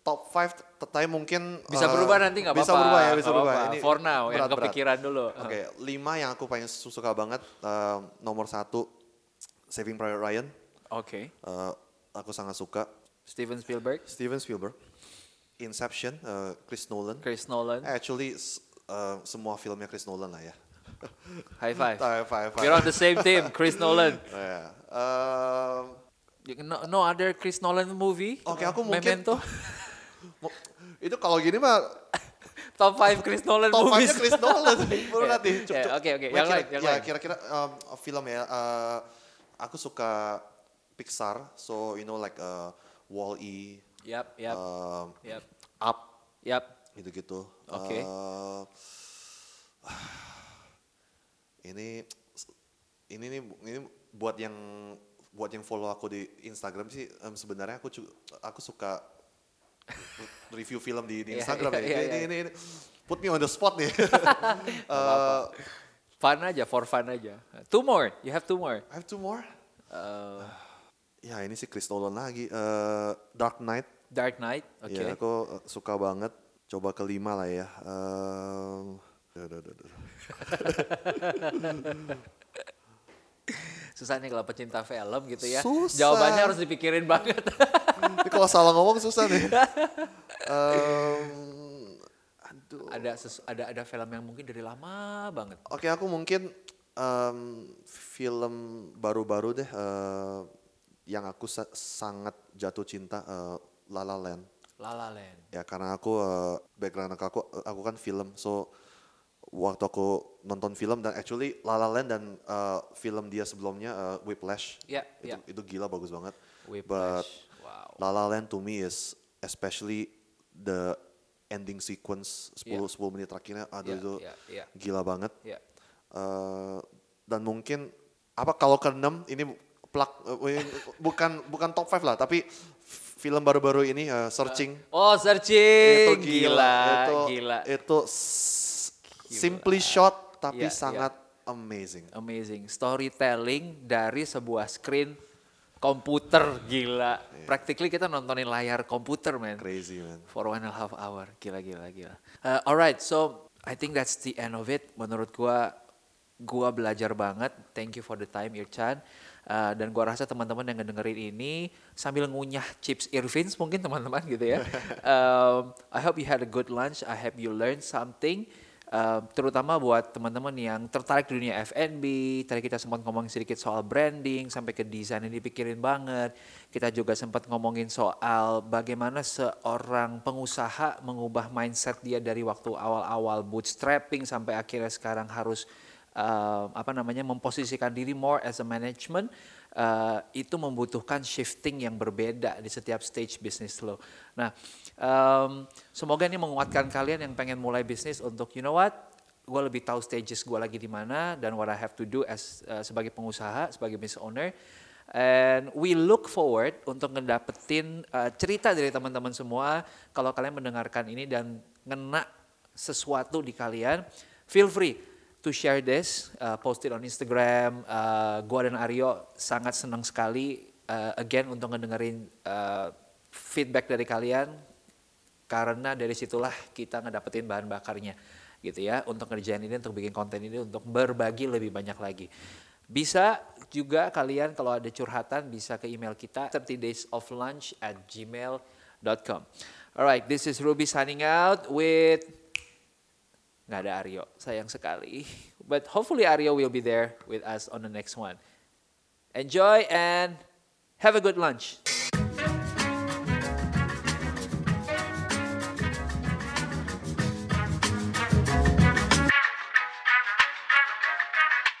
top five tapi mungkin bisa uh, berubah nanti nggak apa-apa. Bisa berubah ya, bisa berubah. Ini For now, berat, yang kepikiran berat. dulu. Oke, okay, lima yang aku paling suka banget. Uh, nomor satu, Saving Private Ryan. Oke. Okay. Uh, aku sangat suka. Steven Spielberg. Steven Spielberg. Inception, uh, Chris Nolan. Chris Nolan. Actually, uh, semua filmnya Chris Nolan lah ya. High five. high five. We're on the same team, Chris Nolan. Yeah. Um, no, no other Chris Nolan movie? Oke, okay, aku mungkin Memento. itu kalau gini mah top 5 Chris Nolan top movies. Top 5 Chris Nolan. Baru nanti. Oke, oke. Yang lain, yang ya, lain. kira-kira um, film ya. Uh, aku suka Pixar, so you know like uh, Wall-E. Yap, yap. Um, yap. Up. Yap. Gitu-gitu. Oke. Okay. Uh, ini ini nih ini buat yang buat yang follow aku di Instagram sih um, sebenarnya aku aku suka review film di, di iya, Instagram yeah, yeah, ya. Yeah, ini, yeah. ini ini put me on the spot nih. uh, fun aja, for fun aja. Two more, you have two more. I have two more. Uh, ya ini sih Chris Nolan lagi. Uh, Dark Knight. Dark Knight, oke. Okay. Ya aku suka banget. Coba kelima lah ya. Uh, susah nih kalau pecinta film gitu ya. Susah. Jawabannya harus dipikirin banget. kalau salah ngomong susah nih. um, aduh. Ada ada ada film yang mungkin dari lama banget. Oke, okay, aku mungkin um, film baru-baru deh uh, yang aku sa sangat jatuh cinta uh, La La Land. La La Land. Ya karena aku uh, background aku aku kan film so waktu aku nonton film dan actually La La Land dan uh, film dia sebelumnya uh, Whiplash yeah, itu, yeah. itu gila bagus banget. Whiplash. But wow. La La Land to me is especially the ending sequence 10 yeah. 10 menit terakhirnya aduh yeah, itu yeah, yeah. gila banget. Yeah. Uh, dan mungkin apa kalau keenam ini plak uh, bukan bukan top 5 lah tapi film baru-baru ini uh, searching. Uh, oh, searching. Itu gila. gila. Itu gila. Itu simply shot tapi yeah, sangat yeah. amazing. Amazing. Storytelling dari sebuah screen komputer gila. Yeah. Practically kita nontonin layar komputer, man. Crazy, man. For one and a half hour. Gila, gila, gila. Uh, alright, so I think that's the end of it. Menurut gua, gua belajar banget. Thank you for the time, Irchan. Uh, dan gua rasa teman-teman yang ngedengerin ini sambil ngunyah chips Irvins mungkin teman-teman gitu ya. um, I hope you had a good lunch. I hope you learned something. Uh, terutama buat teman-teman yang tertarik di dunia F&B, tadi kita sempat ngomongin sedikit soal branding, sampai ke desain ini dipikirin banget. Kita juga sempat ngomongin soal bagaimana seorang pengusaha mengubah mindset dia dari waktu awal-awal bootstrapping sampai akhirnya sekarang harus uh, apa namanya memposisikan diri more as a management uh, itu membutuhkan shifting yang berbeda di setiap stage bisnis lo. Nah, um, semoga ini menguatkan kalian yang pengen mulai bisnis untuk you know what, gue lebih tahu stages gue lagi di mana dan what I have to do as uh, sebagai pengusaha, sebagai business owner. And we look forward untuk ngedapetin uh, cerita dari teman-teman semua. Kalau kalian mendengarkan ini dan ngena sesuatu di kalian, feel free to share this, uh, post it on Instagram. Uh, gua dan Aryo sangat senang sekali uh, again untuk ngedengerin uh, feedback dari kalian karena dari situlah kita ngedapetin bahan bakarnya gitu ya untuk ngerjain ini untuk bikin konten ini untuk berbagi lebih banyak lagi. Bisa juga kalian kalau ada curhatan bisa ke email kita 30 days of lunch at gmail.com. Alright, this is Ruby signing out with nggak ada Aryo. Sayang sekali. But hopefully Aryo will be there with us on the next one. Enjoy and have a good lunch.